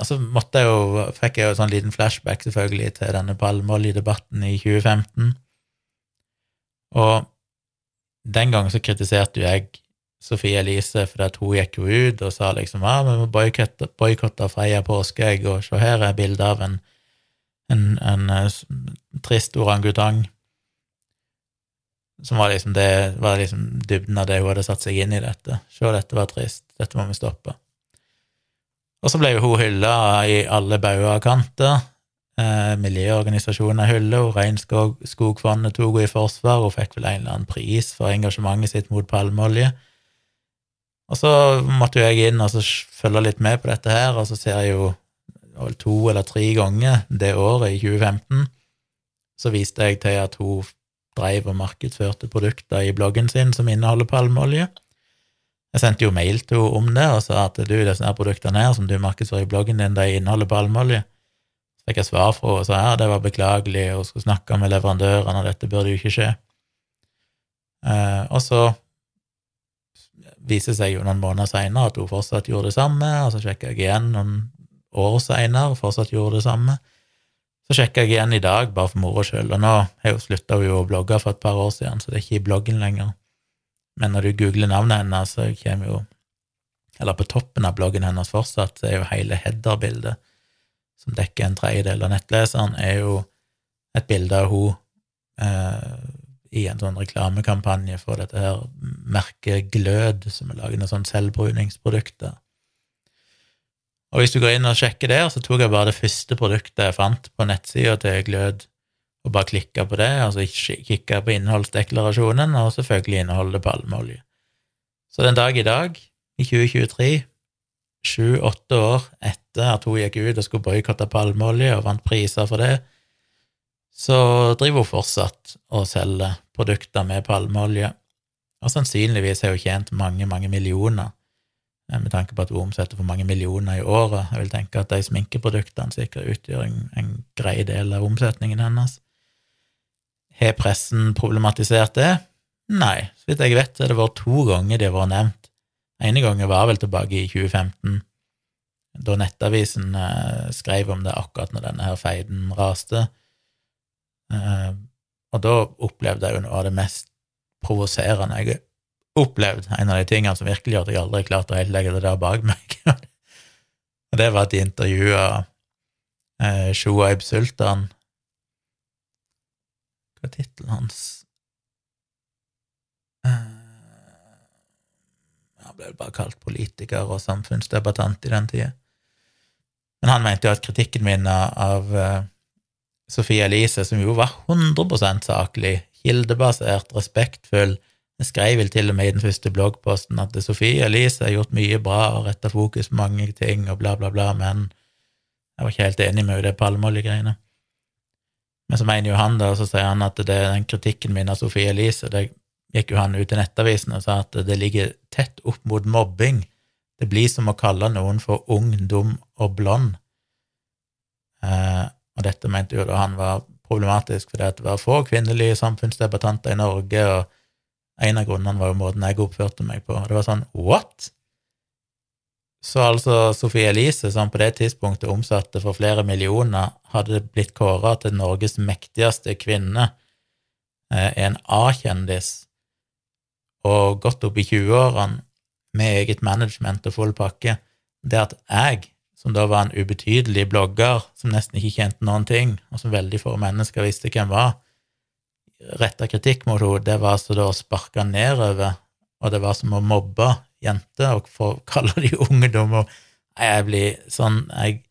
og så måtte jeg jo, fikk jeg jo sånn liten flashback selvfølgelig til denne palmeoljedebatten i 2015. Og den gangen så kritiserte jo jeg Sofie Elise fordi at hun gikk jo ut og sa liksom ja, vi må boikotte Freia påskeegg, og se her er bilde av en, en, en, en, eh, trist orangutang. Som var liksom det var liksom dybden av det hun hadde satt seg inn i dette. Se, dette var trist, dette må vi stoppe. Og så ble jo hun hylla i alle bauger og kanter. Eh, miljøorganisasjoner hyller henne, Regnskogfondet tok henne i forsvar, hun fikk vel en eller annen pris for engasjementet sitt mot palmeolje. Og så måtte jo jeg inn og så følge litt med på dette her, og så ser jeg jo to eller tre ganger det året, i 2015, så viste jeg til at hun dreiv og markedsførte produkter i bloggen sin som inneholder palmeolje. Jeg sendte jo mail til henne om det og sa at du, disse her produktene her som du markedsfører i bloggen din, de inneholder palmeolje. Så fikk jeg svar fra henne og sa ja, det var beklagelig, og skulle snakke med leverandørene, og dette burde jo ikke skje. Eh, og så viser det seg jo noen måneder seinere at hun fortsatt gjorde det samme, og så sjekka jeg igjen noen år seinere og fortsatt gjorde det samme. Så sjekka jeg igjen i dag, bare for moro skyld, og nå har hun slutta å blogge for et par år siden, så det er ikke i bloggen lenger. Men når du googler navnet hennes, så kommer jo Eller på toppen av bloggen hennes fortsatt, så er jo hele header-bildet, som dekker en tredjedel av nettleseren, er jo et bilde av hun eh, i en sånn reklamekampanje for dette her merket Glød, som er laget av sånn selvbruningsprodukter. Og hvis du går inn og sjekker der, så tok jeg bare det første produktet jeg fant på nettsida til Glød, og bare klikke på det, altså kikke på innholdsdeklarasjonen, og selvfølgelig inneholder det palmeolje. Så den dag i dag, i 2023, sju-åtte år etter at hun gikk ut og skulle boikotte palmeolje og vant priser for det, så driver hun fortsatt og selger produkter med palmeolje, og sannsynligvis har hun tjent mange, mange millioner Eh, med tanke på at hun omsetter for mange millioner i året. Jeg vil tenke at de sminkeproduktene sikkert utgjør en, en grei del av omsetningen hennes. Har pressen problematisert det? Nei, så vidt jeg vet, så har det vært to ganger det har vært nevnt. ene gangen var vel tilbake i 2015, da Nettavisen eh, skrev om det akkurat når denne her feiden raste. Eh, og da opplevde jeg jo noe av det mest provoserende jeg opplevd, en av de tingene som virkelig gjør at jeg aldri klarte å helt legge det der bak meg. *laughs* og det var at de intervjua eh, Shoaib Sultan Hva er tittelen hans? Eh, han ble bare kalt politiker og samfunnsdebattant i den tida. Men han mente jo at kritikken min av uh, Sophie Elise, som jo var 100 saklig, kildebasert, respektfull, jeg skrev vel til og med i den første bloggposten at Sofie Elise har gjort mye bra og retta fokus på mange ting og bla, bla, bla, men jeg var ikke helt enig med det palmeoljegreiene. Men så mener jo han da, så sier han at det den kritikken min av Sofie Elise Det gikk jo han ut i Nettavisen og sa at det ligger tett opp mot mobbing. Det blir som å kalle noen for ung, dum og blond. Eh, og dette mente jo da han var problematisk fordi det var få kvinnelige samfunnsdebattanter i Norge, og en av grunnene var jo måten jeg oppførte meg på. Det var sånn what? Så altså Sophie Elise, som på det tidspunktet omsatte for flere millioner, hadde blitt kåra til Norges mektigste kvinne, eh, en A-kjendis, og gått opp i 20-årene med eget management og full pakke, det at jeg, som da var en ubetydelig blogger som nesten ikke kjente noen ting, og som veldig få mennesker visste hvem var, retta kritikk mot henne, det var altså da å sparke nedover, og det var som å mobbe jenter og for, kalle de ungdom. Og jeg blir sånn jeg,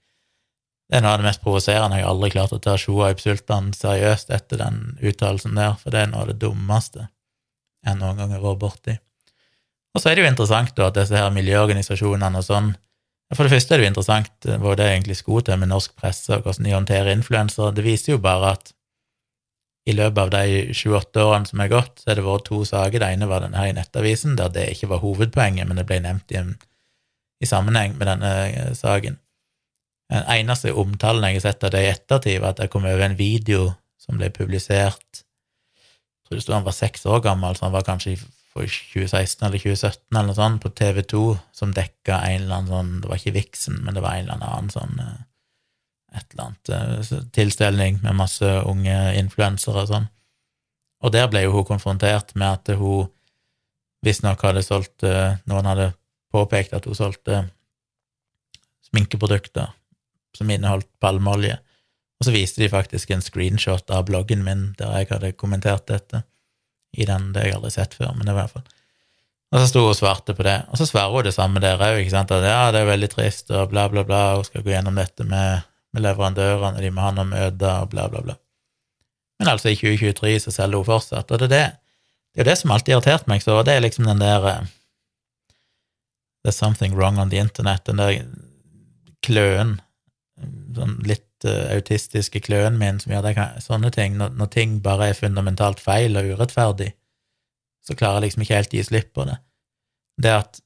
Det er noe av det mest provoserende. Jeg har aldri klart å ta Shoaib Sultan seriøst etter den uttalelsen der, for det er noe av det dummeste jeg noen gang har vært borti. Og så er det jo interessant da at disse her miljøorganisasjonene og sånn For det første er det jo interessant hva det egentlig skulle til med norsk presse, og hvordan de håndterer influensere. Det viser jo bare at i løpet av de 28 årene som er gått, så har det vært to saker. Det ene var denne her i Nettavisen, der det ikke var hovedpoenget, men det ble nevnt i, i sammenheng med denne eh, saken. Den eneste omtalen jeg har sett av det i ettertid, var at jeg kom over en video som ble publisert Jeg tror det sto han var seks år gammel, så han var kanskje for 2016 eller 2017 eller noe sånt, på TV2, som dekka en eller annen sånn Det var ikke Vixen, men det var en eller annen sånn eh, et eller annet eh, tilstelning med masse unge influensere og sånn. Og der ble jo hun konfrontert med at hun visstnok hadde solgt eh, Noen hadde påpekt at hun solgte sminkeprodukter som inneholdt palmeolje. Og så viste de faktisk en screenshot av bloggen min der jeg hadde kommentert dette. I den det jeg aldri sett før, men det var i hvert fall Og så sto hun og svarte på det. Og så svarer hun det samme der òg, at ja, det er veldig trist, og bla, bla, bla, hun skal gå gjennom dette med med leverandørene, de må ha noen møter, og bla, bla, bla. Men altså, i 2023 så selger hun fortsatt, og det er det, det er det som alltid har meg så, det er liksom den der uh, There's something wrong on the internet, den der kløen, sånn litt uh, autistiske kløen min som gjør det, sånne ting, når, når, ting bare er fundamentalt feil og urettferdig, så klarer jeg liksom ikke helt å gi slipp på det. Det at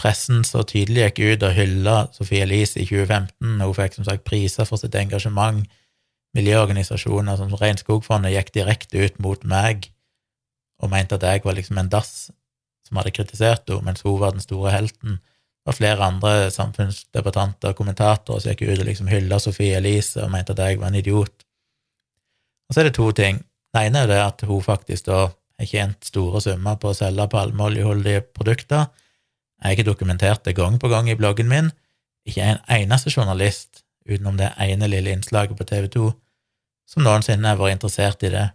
pressen så tydelig gikk ut og hylla Sophie Elise i 2015, og hun fikk som sagt priser for sitt engasjement. Miljøorganisasjoner som Regnskogfondet gikk direkte ut mot meg og mente at jeg var liksom en dass som hadde kritisert henne, mens hun var den store helten. Var flere andre samfunnsdebattanter og kommentatorer som gikk ut og liksom hylla Sofie Elise og mente at jeg var en idiot. Og så er det to ting. Det ene er det at hun faktisk da har tjent store summer på å selge palmeoljeholdige produkter. Jeg har dokumentert det gang på gang i bloggen min. Ikke en eneste journalist, utenom det ene lille innslaget på TV 2, som noensinne har vært interessert i det.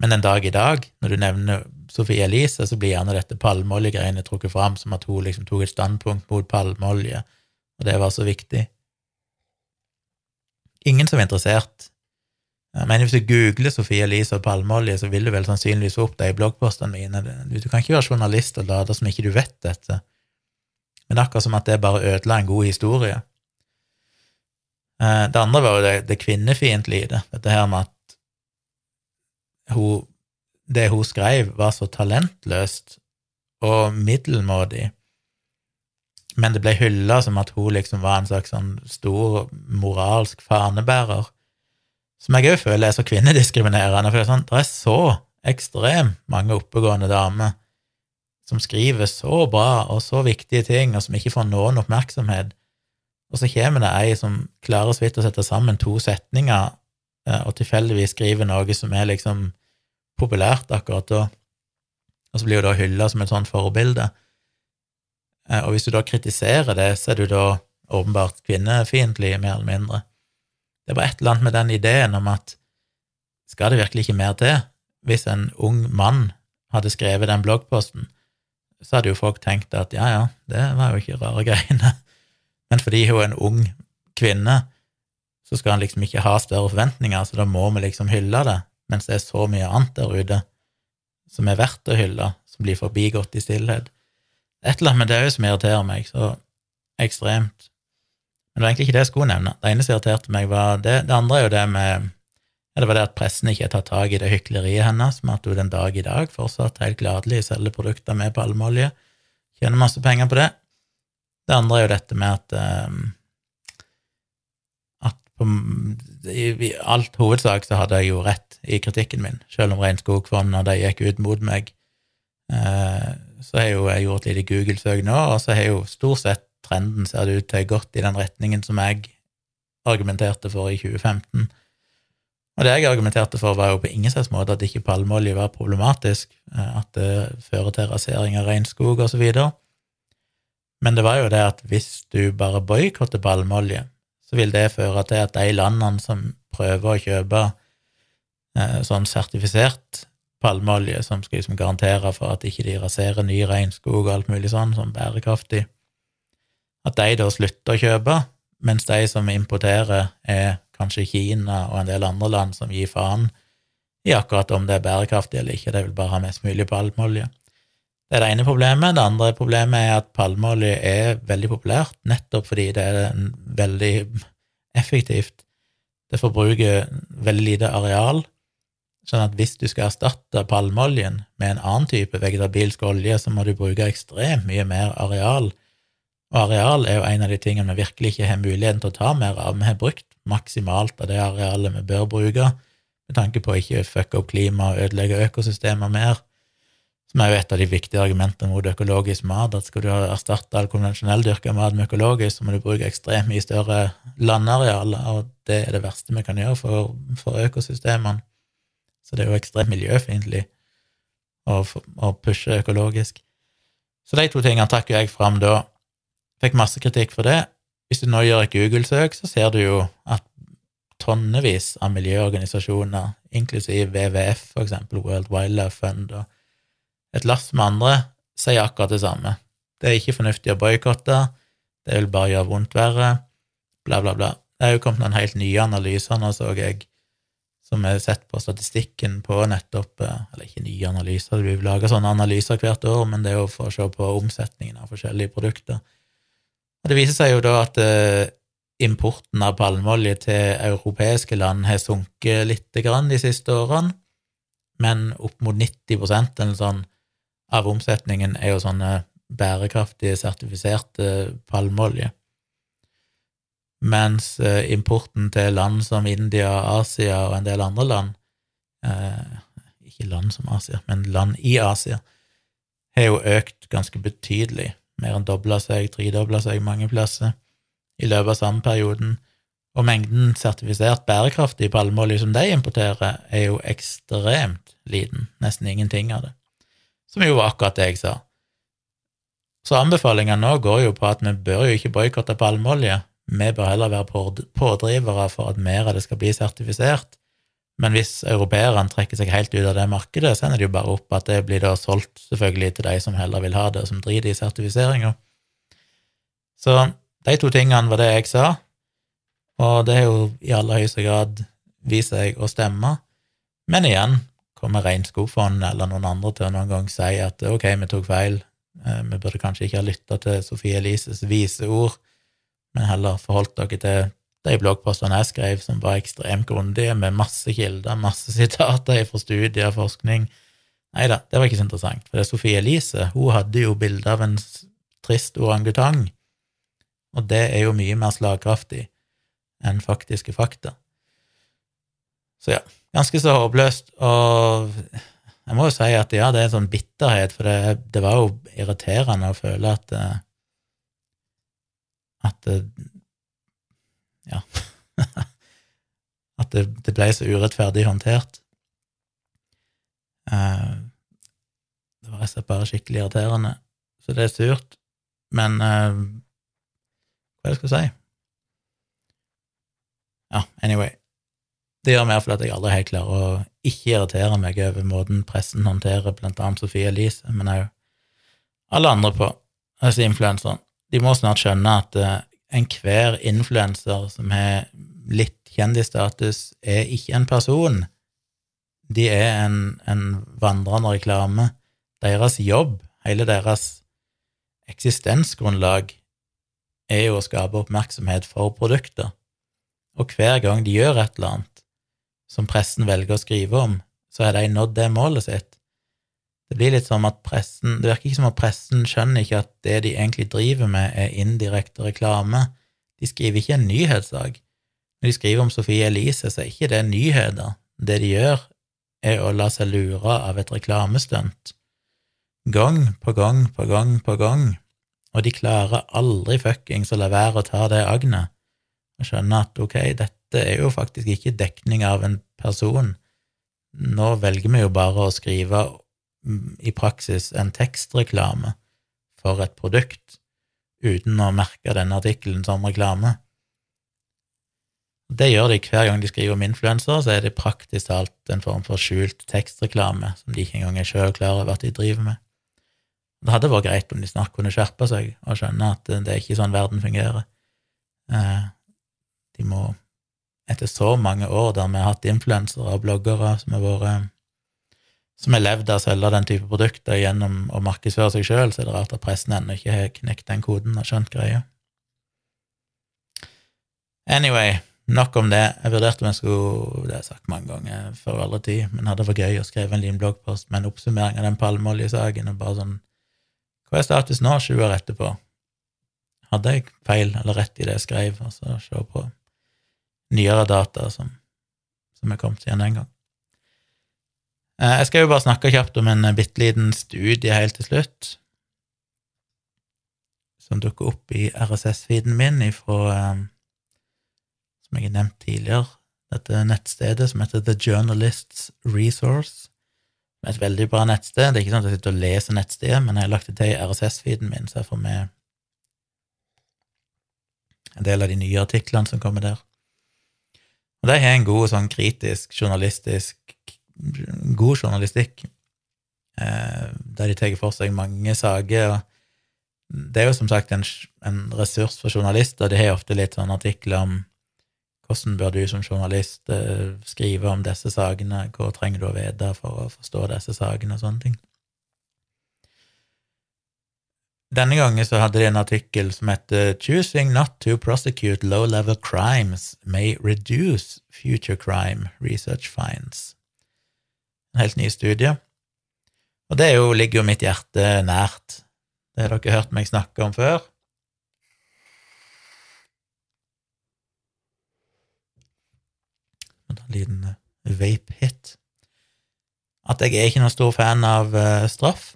Men en dag i dag, når du nevner Sophie Elise, så blir gjerne dette palmeoljegreiene trukket fram som at hun liksom tok et standpunkt mot palmeolje, og det var så viktig. Ingen som er interessert. Mener, Hvis du googler Sofie Elise og palmeolje, så vil du vel sannsynligvis opp det i bloggpostene mine. Du kan ikke være journalist og late som ikke du vet dette. Men akkurat som at det bare ødela en god historie. Eh, det andre var jo det, det kvinnefiendtlige i det, dette her med at hun, det hun skrev, var så talentløst og middelmådig, men det ble hylla som at hun liksom var en slags sånn stor moralsk fanebærer, som jeg òg føler er så kvinnediskriminerende, for det er, sånn, det er så ekstremt mange oppegående damer som skriver så bra og så viktige ting, og som ikke får noen oppmerksomhet, og så kommer det ei som klarer så vidt å sette sammen to setninger eh, og tilfeldigvis skriver noe som er liksom populært akkurat da, og så blir hun da hylla som et sånt forbilde. Eh, og hvis du da kritiserer det, så er du da åpenbart kvinnefiendtlig, mer eller mindre. Det bare et eller annet med den ideen om at skal det virkelig ikke mer til? Hvis en ung mann hadde skrevet den bloggposten, så hadde jo folk tenkt at ja, ja, det var jo ikke rare *laughs* greiene. Men fordi hun er en ung kvinne, så skal han liksom ikke ha større forventninger, så da må vi liksom hylle det mens det er så mye annet der ute som er verdt å hylle, som blir forbigått i stillhet. Et eller annet med det òg som irriterer meg så ekstremt. Men det var egentlig ikke det jeg skulle nevne. Det ene som irriterte meg, var det. Det andre er jo det med ja, det var det at pressen ikke har tatt tak i det hykleriet hennes, med at hun den dag i dag fortsatt helt gladelig selger produkter med palmeolje, tjener masse penger på det. Det andre er jo dette med at um, på, i, i, alt hovedsak så hadde jeg jo rett i kritikken min, selv om Regnskogfondet og de gikk ut mot meg. Uh, så har jo jeg gjort litt Google-søk nå, og så har jo stort sett trenden ser det ut til gått i den retningen som jeg argumenterte for i 2015. Og det jeg argumenterte for, var jo på ingen slags måte at ikke palmeolje var problematisk, eh, at det fører til rasering av regnskog videre. Men det var jo det at hvis du bare boikotter palmeolje, så vil det føre til at de landene som prøver å kjøpe eh, sånn sertifisert palmeolje, som skal liksom garantere for at ikke de raserer ny regnskog og alt mulig sånn, som bærekraftig, at de da slutter å kjøpe, mens de som importerer, er kanskje Kina og en del andre land som gir faen i akkurat om det er bærekraftig eller ikke, de vil bare ha mest mulig palmeolje. Det er det ene problemet. Det andre problemet er at palmeolje er veldig populært, nettopp fordi det er veldig effektivt. Det forbruker veldig lite areal, sånn at hvis du skal erstatte palmeoljen med en annen type vegetabilsk olje, så må du bruke ekstremt mye mer areal. Og areal er jo en av de tingene vi virkelig ikke har muligheten til å ta mer av. Vi har brukt maksimalt av det arealet vi bør bruke, med tanke på å ikke fucke opp klimaet og ødelegge økosystemer mer som er jo et av de viktige argumentene mot økologisk mat, at skal du erstatte all konvensjonell dyrka mat med økologisk, så må du bruke ekstremt mye større landarealer, og det er det verste vi kan gjøre for, for økosystemene. Så det er jo ekstremt miljøfiendtlig å, pushe økologisk. Så de to tingene trakk jeg fram da. Fikk masse kritikk for det. Hvis du nå gjør et Google-søk, så ser du jo at tonnevis av miljøorganisasjoner, inklusiv WWF, eksempel World Wildlife Fund, og et lass med andre sier akkurat det samme. Det er ikke fornuftig å boikotte, det vil bare gjøre vondt verre, bla, bla, bla. Det er jo kommet noen helt nye analyser nå, så jeg, som er sett på statistikken på nettopp eh, Eller ikke nye analyser, det blir laga sånne analyser hvert år, men det er jo for å se på omsetningen av forskjellige produkter. Det viser seg jo da at eh, importen av palmeolje til europeiske land har sunket lite grann de siste årene, men opp mot 90 eller sånn av omsetningen er jo sånne bærekraftige, sertifiserte palmeolje. Mens eh, importen til land som India, Asia og en del andre land eh, Ikke land som Asia, men land i Asia har jo økt ganske betydelig mer enn dobla seg, tredobla seg mange plasser i løpet av samme perioden. Og mengden sertifisert bærekraftig palmeolje som de importerer, er jo ekstremt liten, nesten ingenting av det. Som jo var akkurat det jeg sa. Så anbefalingene nå går jo på at vi bør jo ikke boikotte palmeolje, vi bør heller være pådrivere for at mer av det skal bli sertifisert. Men hvis europeerne trekker seg helt ut av det markedet, så ender det jo bare opp at det blir da solgt selvfølgelig til de som heller vil ha det, og som driter i sertifiseringa. Så de to tingene var det jeg sa, og det har jo i aller høyeste grad vist seg å stemme. Men igjen kommer Regnskogfondet eller noen andre til å noen gang si at ok, vi tok feil, eh, vi burde kanskje ikke ha lytta til Sofie Elises vise ord, men heller forholdt dere til de bloggpostene jeg skrev, som var ekstremt grundige, med masse kilder, masse *laughs* sitater fra studier og forskning. Nei da, det var ikke så interessant, for det er Sofie Elise hun hadde jo bilde av en trist orangutang, og det er jo mye mer slagkraftig enn faktiske fakta. Så ja, ganske så håpløst, og jeg må jo si at ja, det er en sånn bitterhet, for det, det var jo irriterende å føle at eh, at eh, ja *laughs* At det, det, ble så urettferdig håndtert. Eh, det var rett bare skikkelig irriterende. Så det er surt. Men hva skal jeg si? Ja, anyway. Det gjør mer fordi at jeg aldri helt klarer å ikke irritere meg over måten pressen håndterer blant annet Sofie Elise, men òg alle andre på, altså influenseren. De må snart skjønne at uh, enhver influenser som har litt kjendisstatus, er ikke en person. De er en, en vandrende reklame. Deres jobb, hele deres eksistensgrunnlag, er jo å skape oppmerksomhet for produkter. Og hver gang de gjør et eller annet som pressen velger å skrive om, så har de nådd det målet sitt. Det blir litt som at pressen Det virker ikke som at pressen skjønner ikke at det de egentlig driver med, er indirekte reklame. De skriver ikke en nyhetssak. Når de skriver om Sofie Elise, så er ikke det nyheter. Det de gjør, er å la seg lure av et reklamestunt. Gang på gang på gang på gang og de klarer aldri fuckings å la være å ta det agnet og skjønne at ok, dette er jo faktisk ikke dekning av en person. Nå velger vi jo bare å skrive i praksis en tekstreklame for et produkt uten å merke denne artikkelen som reklame. Det gjør de hver gang de skriver om influensere, så er det praktisk talt en form for skjult tekstreklame som de ikke engang er sjøl klar over at de driver med. Det hadde vært greit om de snart kunne skjerpe seg og skjønne at det er ikke sånn verden fungerer. Eh, de må, etter så mange år der vi har hatt influensere og bloggere som har vært som har levd av å selge den type produkter gjennom å markedsføre seg sjøl, så er det rart at pressen ennå ikke har knekt den koden og skjønt greia. Anyway, nok om det. Jeg vurderte om jeg skulle Det har jeg sagt mange ganger før aldri tid, men hadde vært gøy å skrive en liten bloggpost med en oppsummering av den palmeoljesaken og bare sånn hva er status nå, sju år etterpå? Hadde jeg feil eller rett i det jeg skrev, og så se på nyere data som, som er kommet igjen den gang. Eh, jeg skal jo bare snakke kjapt om en bitte liten studie helt til slutt, som dukker opp i RSS-feeden min ifra, eh, som jeg har nevnt tidligere, dette nettstedet som heter The Journalists Resource med et veldig bra nettsted. Det er ikke sånn at jeg sitter og leser nettstedet, men jeg har lagt det til i RSS-feeden min, så jeg får med en del av de nye artiklene som kommer der. Og de har en god sånn kritisk, journalistisk God journalistikk, eh, der de tar for seg mange saker. Det er jo som sagt en, en ressurs for journalister. De har ofte litt sånn artikler om hvordan bør du som journalist eh, skrive om disse sakene, hva trenger du å vite for å forstå disse sakene, og sånne ting. Denne gangen så hadde de en artikkel som heter Choosing not to prosecute low-level crimes may reduce future crime research finds. En helt ny studie. Og det jo, ligger jo mitt hjerte nært. Det har dere hørt meg snakke om før. En liten eh, vape-hit. At jeg er ikke noen stor fan av uh, straff.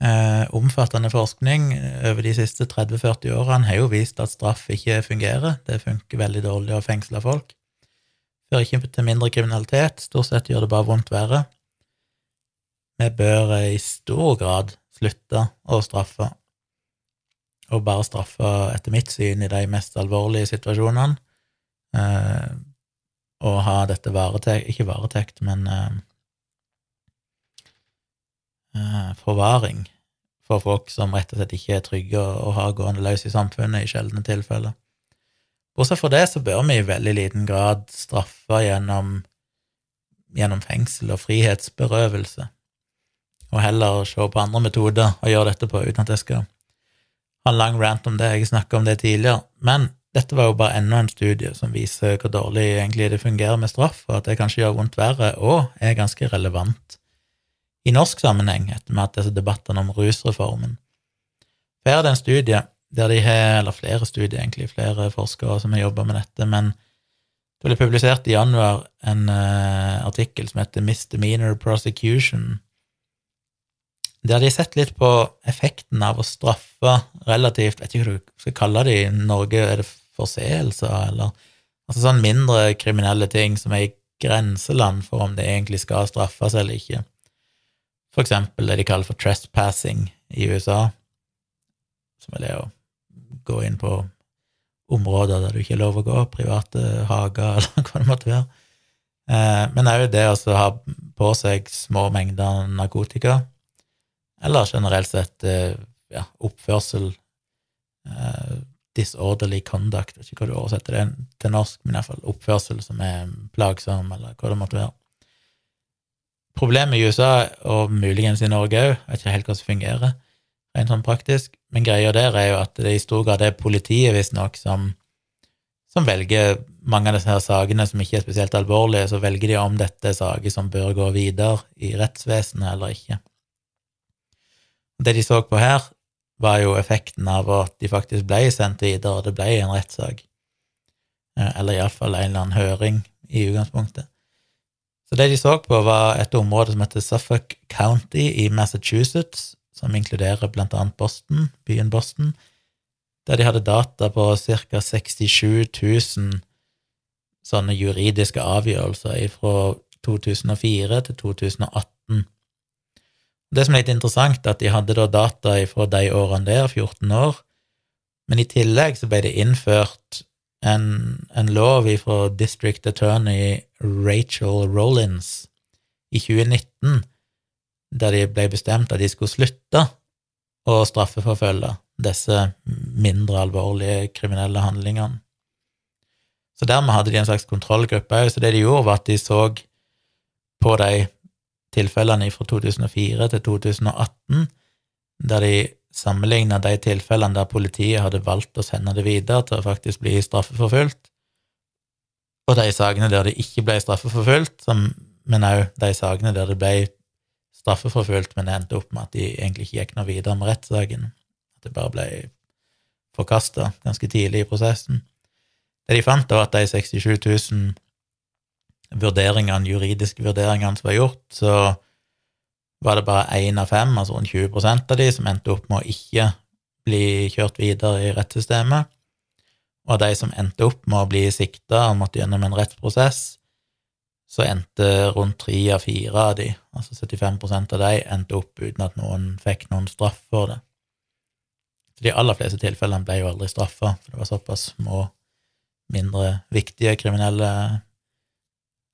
Eh, omfattende forskning over de siste 30-40 årene har jo vist at straff ikke fungerer. Det funker veldig dårlig å fengsle folk. Fører ikke til mindre kriminalitet, stort sett gjør det bare vondt verre. Vi bør i stor grad slutte å straffe, og bare straffe, etter mitt syn, i de mest alvorlige situasjonene, eh, og ha dette varetekt Ikke varetekt, men eh, eh, forvaring for folk som rett og slett ikke er trygge å ha gående løs i samfunnet, i sjeldne tilfeller. Bortsett fra det så bør vi i veldig liten grad straffe gjennom, gjennom fengsel og frihetsberøvelse, og heller se på andre metoder å gjøre dette på, uten at jeg skal ha en lang rant om det, jeg snakka om det tidligere. Men dette var jo bare enda en studie som viser hvor dårlig egentlig det fungerer med straff, og at det kanskje gjør vondt verre, og er ganske relevant i norsk sammenheng, etter med at disse debattene om rusreformen. For her er det en studie der de har, eller flere studier, egentlig, flere forskere som har jobba med dette, men det ble publisert i januar en uh, artikkel som heter Misdemeanor Prosecution, der de har sett litt på effekten av å straffe relativt Vet ikke hva du skal kalle det i Norge, er det forseelser, eller? Altså sånn mindre kriminelle ting som er i grenseland for om det egentlig skal straffes eller ikke. For eksempel det de kaller for trespassing i USA, som er det å gå inn på områder der du ikke er lov å gå, private hager *laughs* eller hva det måtte være. Eh, men òg det å ha på seg små mengder narkotika, eller generelt sett eh, ja, oppførsel, eh, disorderly conduct, jeg vet ikke hva du oversetter det til norsk, men iallfall oppførsel som er plagsom, eller hva det måtte være. Problemet i USA, og muligens i Norge òg, er ikke helt hvordan det fungerer, rent sånn praktisk, men greia der er jo at det i stor grad er politiet, visstnok, som, som velger mange av disse her sakene som ikke er spesielt alvorlige, så velger de om dette er saker som bør gå videre i rettsvesenet eller ikke. Det de så på her, var jo effekten av at de faktisk ble sendt videre, og det ble en rettssak. Eh, eller iallfall en eller annen høring i utgangspunktet. Så det de så på, var et område som heter Suffolk County i Massachusetts, som inkluderer annet Boston, byen Boston, der de hadde data på ca. 67 000 sånne juridiske avgjørelser fra 2004 til 2018. Det som er litt interessant, er at de hadde da data fra de årene der, 14 år, men i tillegg så ble det innført en, en lov fra District Attorney Rachel Rollins i 2019, der de ble bestemt at de skulle slutte å straffeforfølge disse mindre alvorlige kriminelle handlingene. Så dermed hadde de en slags kontrollgruppe òg, så det de gjorde, var at de så på de tilfellene fra 2004 til 2018, der de sammenligna de tilfellene der politiet hadde valgt å sende det videre til å faktisk bli straffeforfulgt, og de sakene der det ikke ble straffeforfulgt, men òg de sakene der det ble straffeforfulgt, men det endte opp med at de egentlig ikke gikk noe videre med rettssaken, at det bare ble forkasta ganske tidlig i prosessen. Det de fant, var at de 67 000 vurderingene, juridiske vurderingene som var gjort, så var det bare én av fem, altså rundt 20% av de, som endte opp med å ikke bli kjørt videre i rettssystemet. Og de som endte opp med å bli sikta og måtte gjennom en rettsprosess, så endte rundt tre av fire av de, altså 75% av de, endte opp uten at noen fikk noen straff for det. Så de aller fleste tilfellene ble jo aldri straffa, for det var såpass små, mindre viktige kriminelle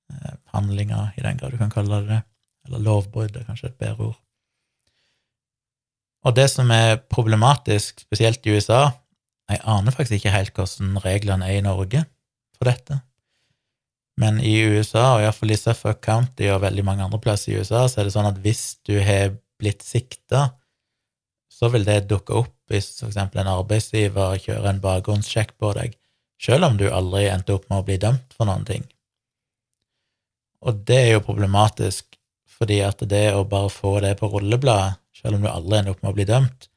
eh, handlinger, i den grad du kan kalle det det eller lovbrudd er kanskje et bedre ord. Og det som er problematisk, spesielt i USA Jeg aner faktisk ikke helt hvordan reglene er i Norge for dette, men i USA, og iallfall i Suffolk County og veldig mange andre plasser i USA, så er det sånn at hvis du har blitt sikta, så vil det dukke opp hvis eksempel en arbeidsgiver kjører en bakgrunnssjekk på deg, selv om du aldri endte opp med å bli dømt for noen ting. Og det er jo problematisk fordi at det å bare få det på rullebladet, selv om du aldri ender opp med å bli dømt,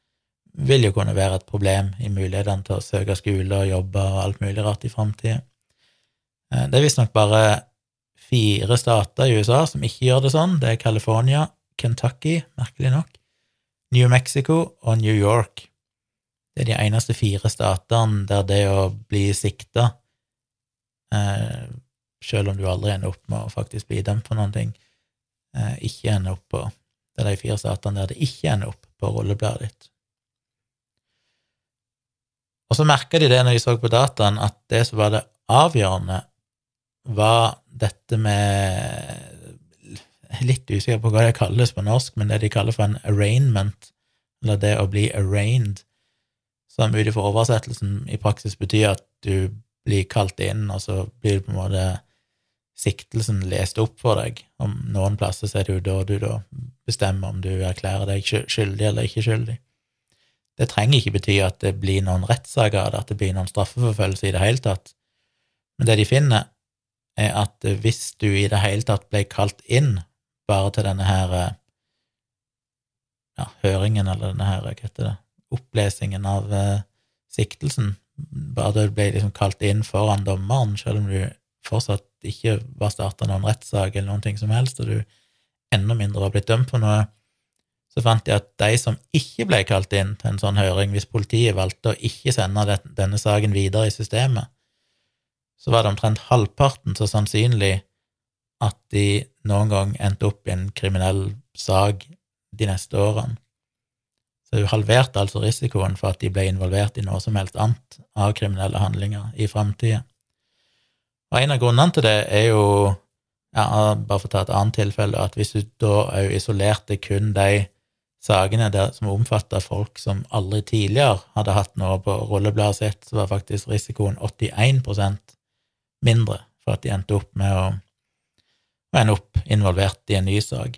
vil jo kunne være et problem i mulighetene til å søke skole og jobbe og alt mulig rart i framtida. Eh, det er visstnok bare fire stater i USA som ikke gjør det sånn. Det er California, Kentucky, merkelig nok, New Mexico og New York. Det er de eneste fire statene der det å bli sikta, eh, selv om du aldri ender opp med å faktisk bli dømt for noen ting, eh, ikke ender opp på Det er de fire statene der det ikke ender opp på rullebladet ditt. Og så merka de det når de så på dataen, at det som var det avgjørende, var dette med litt usikker på hva det kalles på norsk, men det de kaller for en arraignment, eller det å bli arraigned, som ut ifra oversettelsen i praksis betyr at du blir kalt inn, og så blir på en måte siktelsen lest opp for deg. Om noen plasser så er det jo da du da bestemmer om du erklærer deg skyldig eller ikke skyldig. Det trenger ikke bety at det blir noen rettssaker, at det blir noen straffeforfølgelse i det hele tatt. Men det de finner, er at hvis du i det hele tatt ble kalt inn bare til denne her ja, høringen, eller denne her, hva heter det, opplesingen av eh, siktelsen, bare du ble liksom kalt inn foran dommeren, selv om du fortsatt ikke var starta noen rettssak eller noen ting som helst, og du enda mindre var blitt dømt for noe, så fant de at de som ikke ble kalt inn til en sånn høring, hvis politiet valgte å ikke sende denne saken videre i systemet, så var det omtrent halvparten så sannsynlig at de noen gang endte opp i en kriminell sak de neste årene. Så hun halverte altså risikoen for at de ble involvert i noe som helst annet av kriminelle handlinger i framtida. Og en av grunnene til det er jo, ja, bare for å ta et annet tilfelle, at hvis du da òg isolerte kun de sakene som omfatta folk som aldri tidligere hadde hatt noe på rullebladet sitt, så var faktisk risikoen 81 mindre for at de endte opp med å, å ende opp involvert i en ny sak.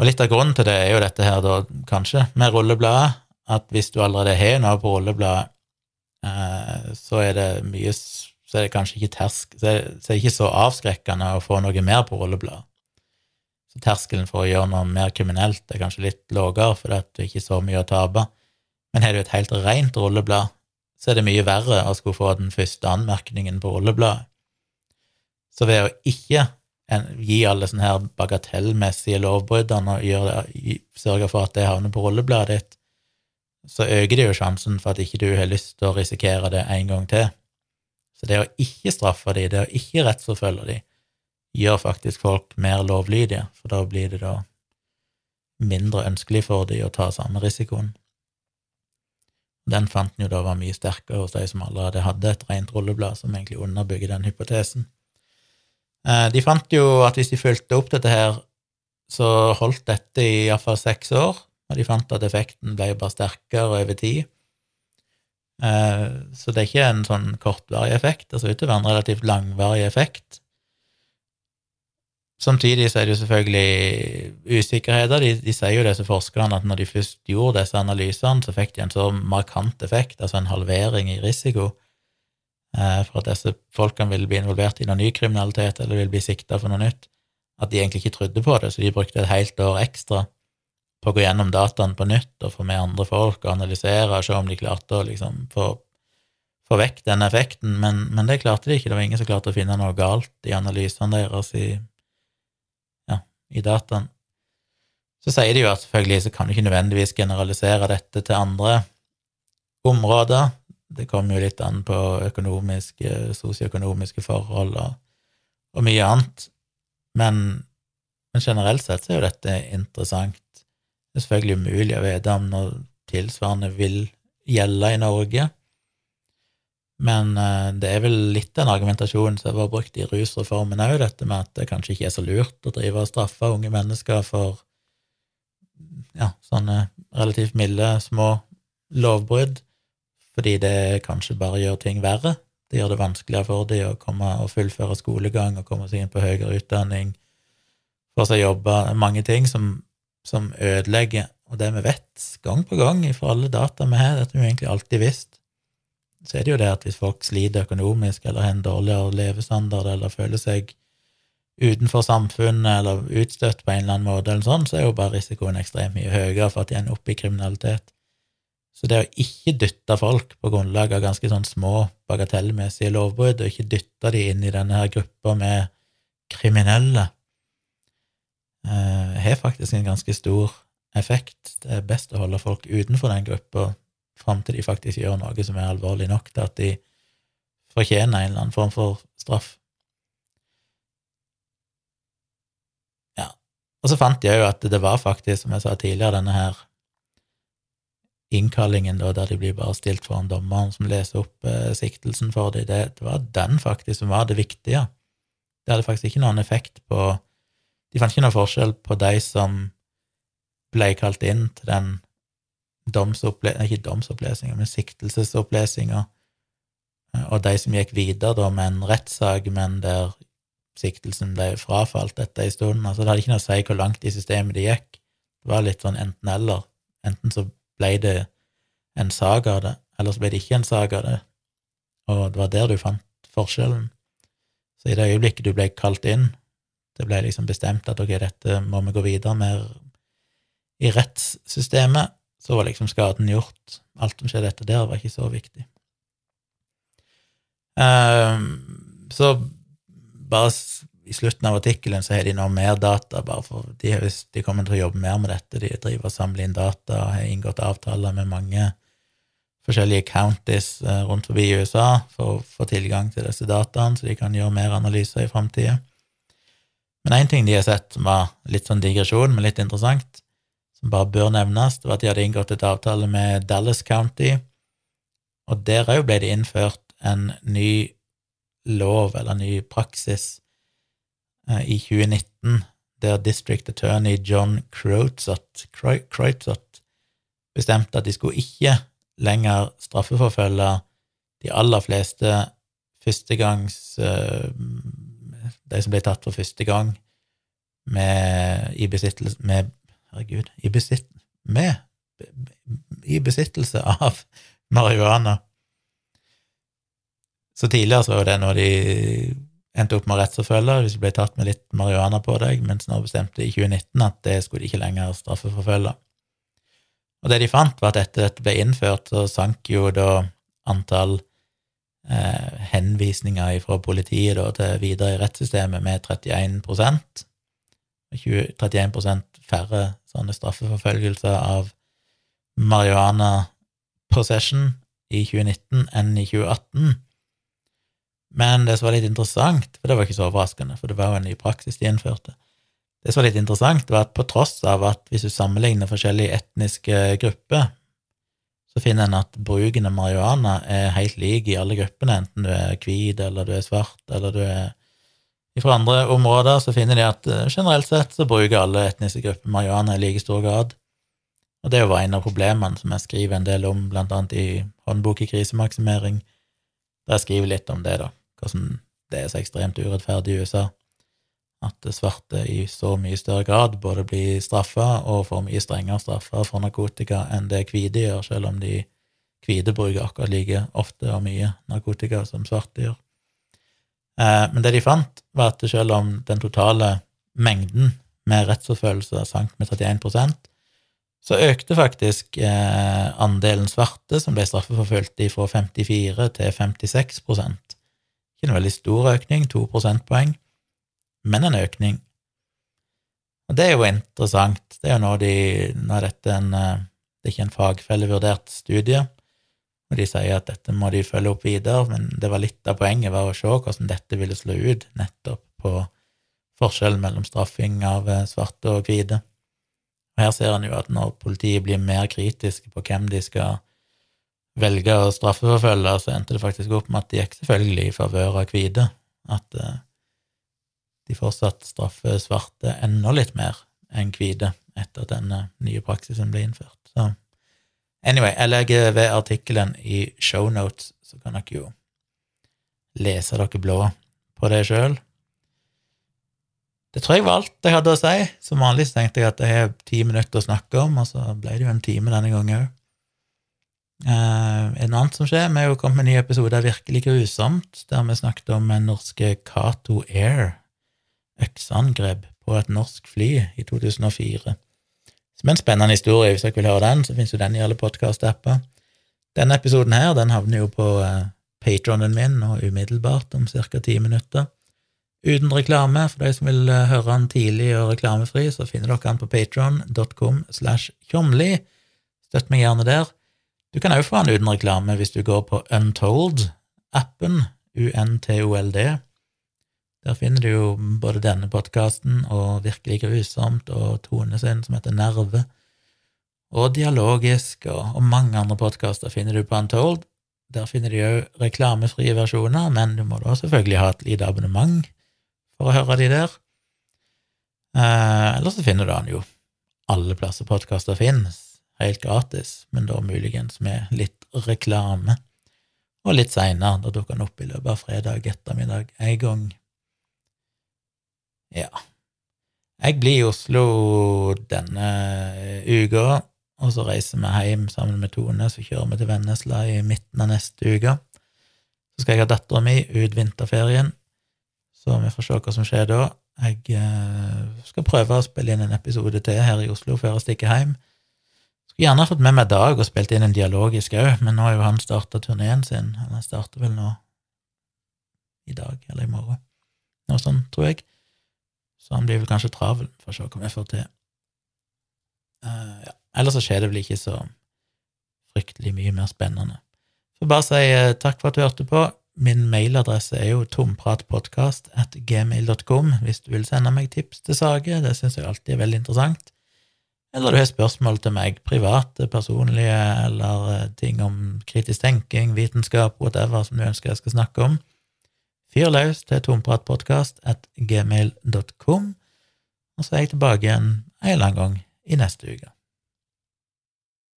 Og litt av grunnen til det er jo dette her, da, kanskje, med rullebladet, at hvis du allerede har noe på rullebladet, eh, så er det mye Så er det kanskje ikke tersk, så er det, så er det ikke så avskrekkende å få noe mer på rullebladet. Så terskelen for å gjøre noe mer kriminelt er kanskje litt lavere, for det er ikke så mye å tape. Men har du et helt rent rulleblad, så er det mye verre å skulle få den første anmerkningen på rullebladet. Så ved å ikke gi alle sånne her bagatellmessige lovbruddene og sørge for at det havner på rullebladet ditt, så øker det jo sjansen for at ikke du har lyst til å risikere det en gang til. Så det å ikke straffe dem, det å ikke rettsforfølge dem, gjør faktisk folk mer lovlydige, for da blir det da mindre ønskelig for de å ta samme risikoen. Den fant en jo da var mye sterkere hos de som allerede hadde et rent rulleblad, som egentlig underbygger den hypotesen. Eh, de fant jo at hvis de fulgte opp dette her, så holdt dette i iallfall seks år, og de fant at effekten ble bare sterkere over tid. Eh, så det er ikke en sånn kortvarig effekt, det ser ut til å være en relativt langvarig effekt. Samtidig så er det jo selvfølgelig usikkerheter. De, de sier jo disse forskerne at når de først gjorde disse analysene, så fikk de en så markant effekt, altså en halvering i risiko, eh, for at disse folkene ville bli involvert i noe ny kriminalitet eller ville bli sikta for noe nytt, at de egentlig ikke trodde på det, så de brukte et helt år ekstra på å gå gjennom dataen på nytt og få med andre folk og analysere og se om de klarte å liksom få, få vekk den effekten, men, men, det klarte de ikke. Det var ingen som klarte å finne noe galt i analysene deres i i dataen. Så sier de jo at selvfølgelig så kan du ikke nødvendigvis generalisere dette til andre områder. Det kommer jo litt an på økonomiske, sosioøkonomiske forhold og, og, mye annet. Men, men, generelt sett så er jo dette interessant. Det er selvfølgelig umulig å vite om noe tilsvarende vil gjelde i Norge. Men eh, det er vel litt den argumentasjonen som var brukt i rusreformen òg, dette med at det kanskje ikke er så lurt å drive og straffe unge mennesker for ja, sånne relativt milde, små lovbrudd, fordi det kanskje bare gjør ting verre. Det gjør det vanskeligere for dem å komme og fullføre skolegang og komme seg inn på høyere utdanning, få seg jobbe, mange ting som, som ødelegger. Og det vi vet gang på gang fra alle data vi har, dette har vi egentlig alltid visst, så er det jo det at hvis folk sliter økonomisk eller har en dårligere levestandard eller føler seg utenfor samfunnet eller utstøtt på en eller annen måte, eller sånn, så er jo bare risikoen ekstremt mye høyere for at de ender opp i kriminalitet. Så det å ikke dytte folk på grunnlag av ganske sånn små bagatellmessige lovbrudd, og ikke dytte de inn i denne her gruppa med kriminelle, eh, har faktisk en ganske stor effekt. Det er best å holde folk utenfor den gruppa fram til de faktisk gjør noe som er alvorlig nok til at de fortjener en eller annen form for straff. Ja. Og så fant jeg jo at det var faktisk, som jeg sa tidligere, denne her innkallingen da, der de blir bare stilt foran dommeren som leser opp eh, siktelsen for dem, det, det, var den faktisk som var det viktige. Det hadde faktisk ikke noen effekt på De fant ikke noen forskjell på de som ble kalt inn til den domsopplesninga, ikke domsopplesninga, men siktelsesopplesninga, eh, og de som gikk videre da med en rettssak, men der siktelsen ble frafalt etter en stund. Altså, det hadde ikke noe å si hvor langt i systemet det gikk. Det var litt sånn enten-eller. Enten så ble det en sak av det, eller så ble det ikke en sak av det, og det var der du fant forskjellen. Så i det øyeblikket du ble kalt inn, det ble liksom bestemt at ok, dette må vi gå videre med i rettssystemet, så var liksom skaden gjort. Alt som skjedde etter der, var ikke så viktig. Um, så bare i slutten av artikkelen så har de nå mer data, bare for de, de kommer til å jobbe mer med dette. De driver og samler inn data har inngått avtaler med mange forskjellige counties eh, rundt forbi i USA for å få tilgang til disse dataene, så de kan gjøre mer analyser i framtida. Men én ting de har sett som var litt sånn digresjon, men litt interessant, som bare bør nevnes, var at de hadde inngått et avtale med Dallas County, og der òg ble det innført en ny lov, eller ny praksis, Eh, i 2019, der district attorney John Croitzot, bestemte at de skulle ikke lenger straffeforfølge de aller fleste førstegangs eh, De som ble tatt for første gang med, med Herregud i, besitt, med, i besittelse av marihuana. Så tidligere så var det når de endte opp med rettsforfølge hvis du ble tatt med litt marihuana på deg, mens nå bestemte i 2019 at det skulle de ikke lenger straffeforfølge. Og det de fant, var at etter dette ble innført, så sank jo da antall eh, henvisninger fra politiet da, til videre i rettssystemet med 31 20, 31% færre sånne straffeforfølgelser av marihuana possession i 2019 enn i 2018. Men det som var litt interessant, for det var ikke så overraskende, for det var jo en ny praksis de innførte Det som var litt interessant, var at på tross av at hvis du sammenligner forskjellige etniske grupper, så finner en at bruken av marihuana er helt lik i alle gruppene, enten du er hvit, eller du er svart, eller du er fra andre områder, så finner de at eh, generelt sett så bruker alle etniske grupper marihuana i like stor grad. Og det var en av problemene som jeg skriver en del om, blant annet i Håndbok i krisemaksimering, der jeg skriver litt om det, da hvordan det er så ekstremt urettferdig i USA. At svarte i så mye større grad både blir straffa og får mye strengere straffer for narkotika enn det hvite gjør, selv om de hvite bruker akkurat like ofte og mye narkotika som svarte gjør. Eh, men det de fant, var at selv om den totale mengden med rettsforfølgelse sank med 31% så økte faktisk eh, andelen svarte som ble straffeforfulgt, fra 54 til 56 ikke en veldig stor økning, to prosentpoeng, men en økning. Og det er jo interessant. Det er jo nå de Nå er dette en eh, Det er ikke en fagfellevurdert studie, og de sier at dette må de følge opp videre, men det var litt av poenget var å se hvordan dette ville slå ut nettopp på forskjellen mellom straffing av eh, svarte og hvite. Og her ser en jo at når politiet blir mer kritiske på hvem de skal velge å straffeforfølge, så endte det faktisk opp med at de gikk selvfølgelig i favør av hvite. At uh, de fortsatt straffer svarte enda litt mer enn hvite etter at denne nye praksisen ble innført. Så anyway, jeg legger ved artikkelen i shownotes, så kan dere jo lese dere blå på det sjøl. Det tror jeg var alt jeg hadde å si. Som vanlig tenkte jeg at jeg har ti minutter å snakke om, og så ble det jo en time denne gangen òg. Uh, noe annet som skjer, vi har jo kommet med en ny episode av Virkelig grusomt, der vi snakket om en norske Cato Air, økseangrep på et norsk fly i 2004. Som er en spennende historie. Hvis dere vil høre den, så finnes jo den i alle podkast-apper. Denne episoden her, den havner jo på eh, patronen min nå umiddelbart, om ca. ti minutter. uten reklame. For de som vil eh, høre den tidlig og reklamefri, så finner dere den på patron.com slash tjomli. Støtt meg gjerne der. Du kan òg få den uten reklame hvis du går på Untold-appen, UNTOLD. Der finner du jo både denne podkasten og Virkelig grusomt og Tone sin, som heter Nerve, og Dialogisk, og, og mange andre podkaster finner du på Untold. Der finner du òg reklamefrie versjoner, men du må da selvfølgelig ha et lite abonnement for å høre de der. Eh, eller så finner du han jo alle plasser podkaster finnes, helt gratis, men da muligens med litt reklame. Og litt seinere, da dukker den opp i løpet av fredag ettermiddag en gang. Ja. Jeg blir i Oslo denne uka, og så reiser vi hjem sammen med Tone, så kjører vi til Vennesla i midten av neste uke. Så skal jeg ha dattera mi ut vinterferien, så vi får se hva som skjer da. Jeg eh, skal prøve å spille inn en episode til her i Oslo før jeg stikker hjem. Skulle gjerne fått med meg Dag og spilt inn en dialogisk òg, men nå har jo han starta turneen sin. Han starter vel nå i dag eller i morgen, noe sånt, tror jeg. Så han blir vel kanskje travel, for å se hva vi får til. Uh, ja. Ellers så skjer det vel ikke så fryktelig mye mer spennende. Så bare si uh, takk for at du hørte på. Min mailadresse er jo tompratpodkast.gmail.com at gmail.com hvis du vil sende meg tips til saker. Det syns jeg alltid er veldig interessant. Eller du har spørsmål til meg, private, personlige, eller eh, ting om kritisk tenking, vitenskap, whatever, som du ønsker jeg skal snakke om. Fyr løs til tompratpodkast at gmail.com, og så er jeg tilbake igjen en eller annen gang i neste uke.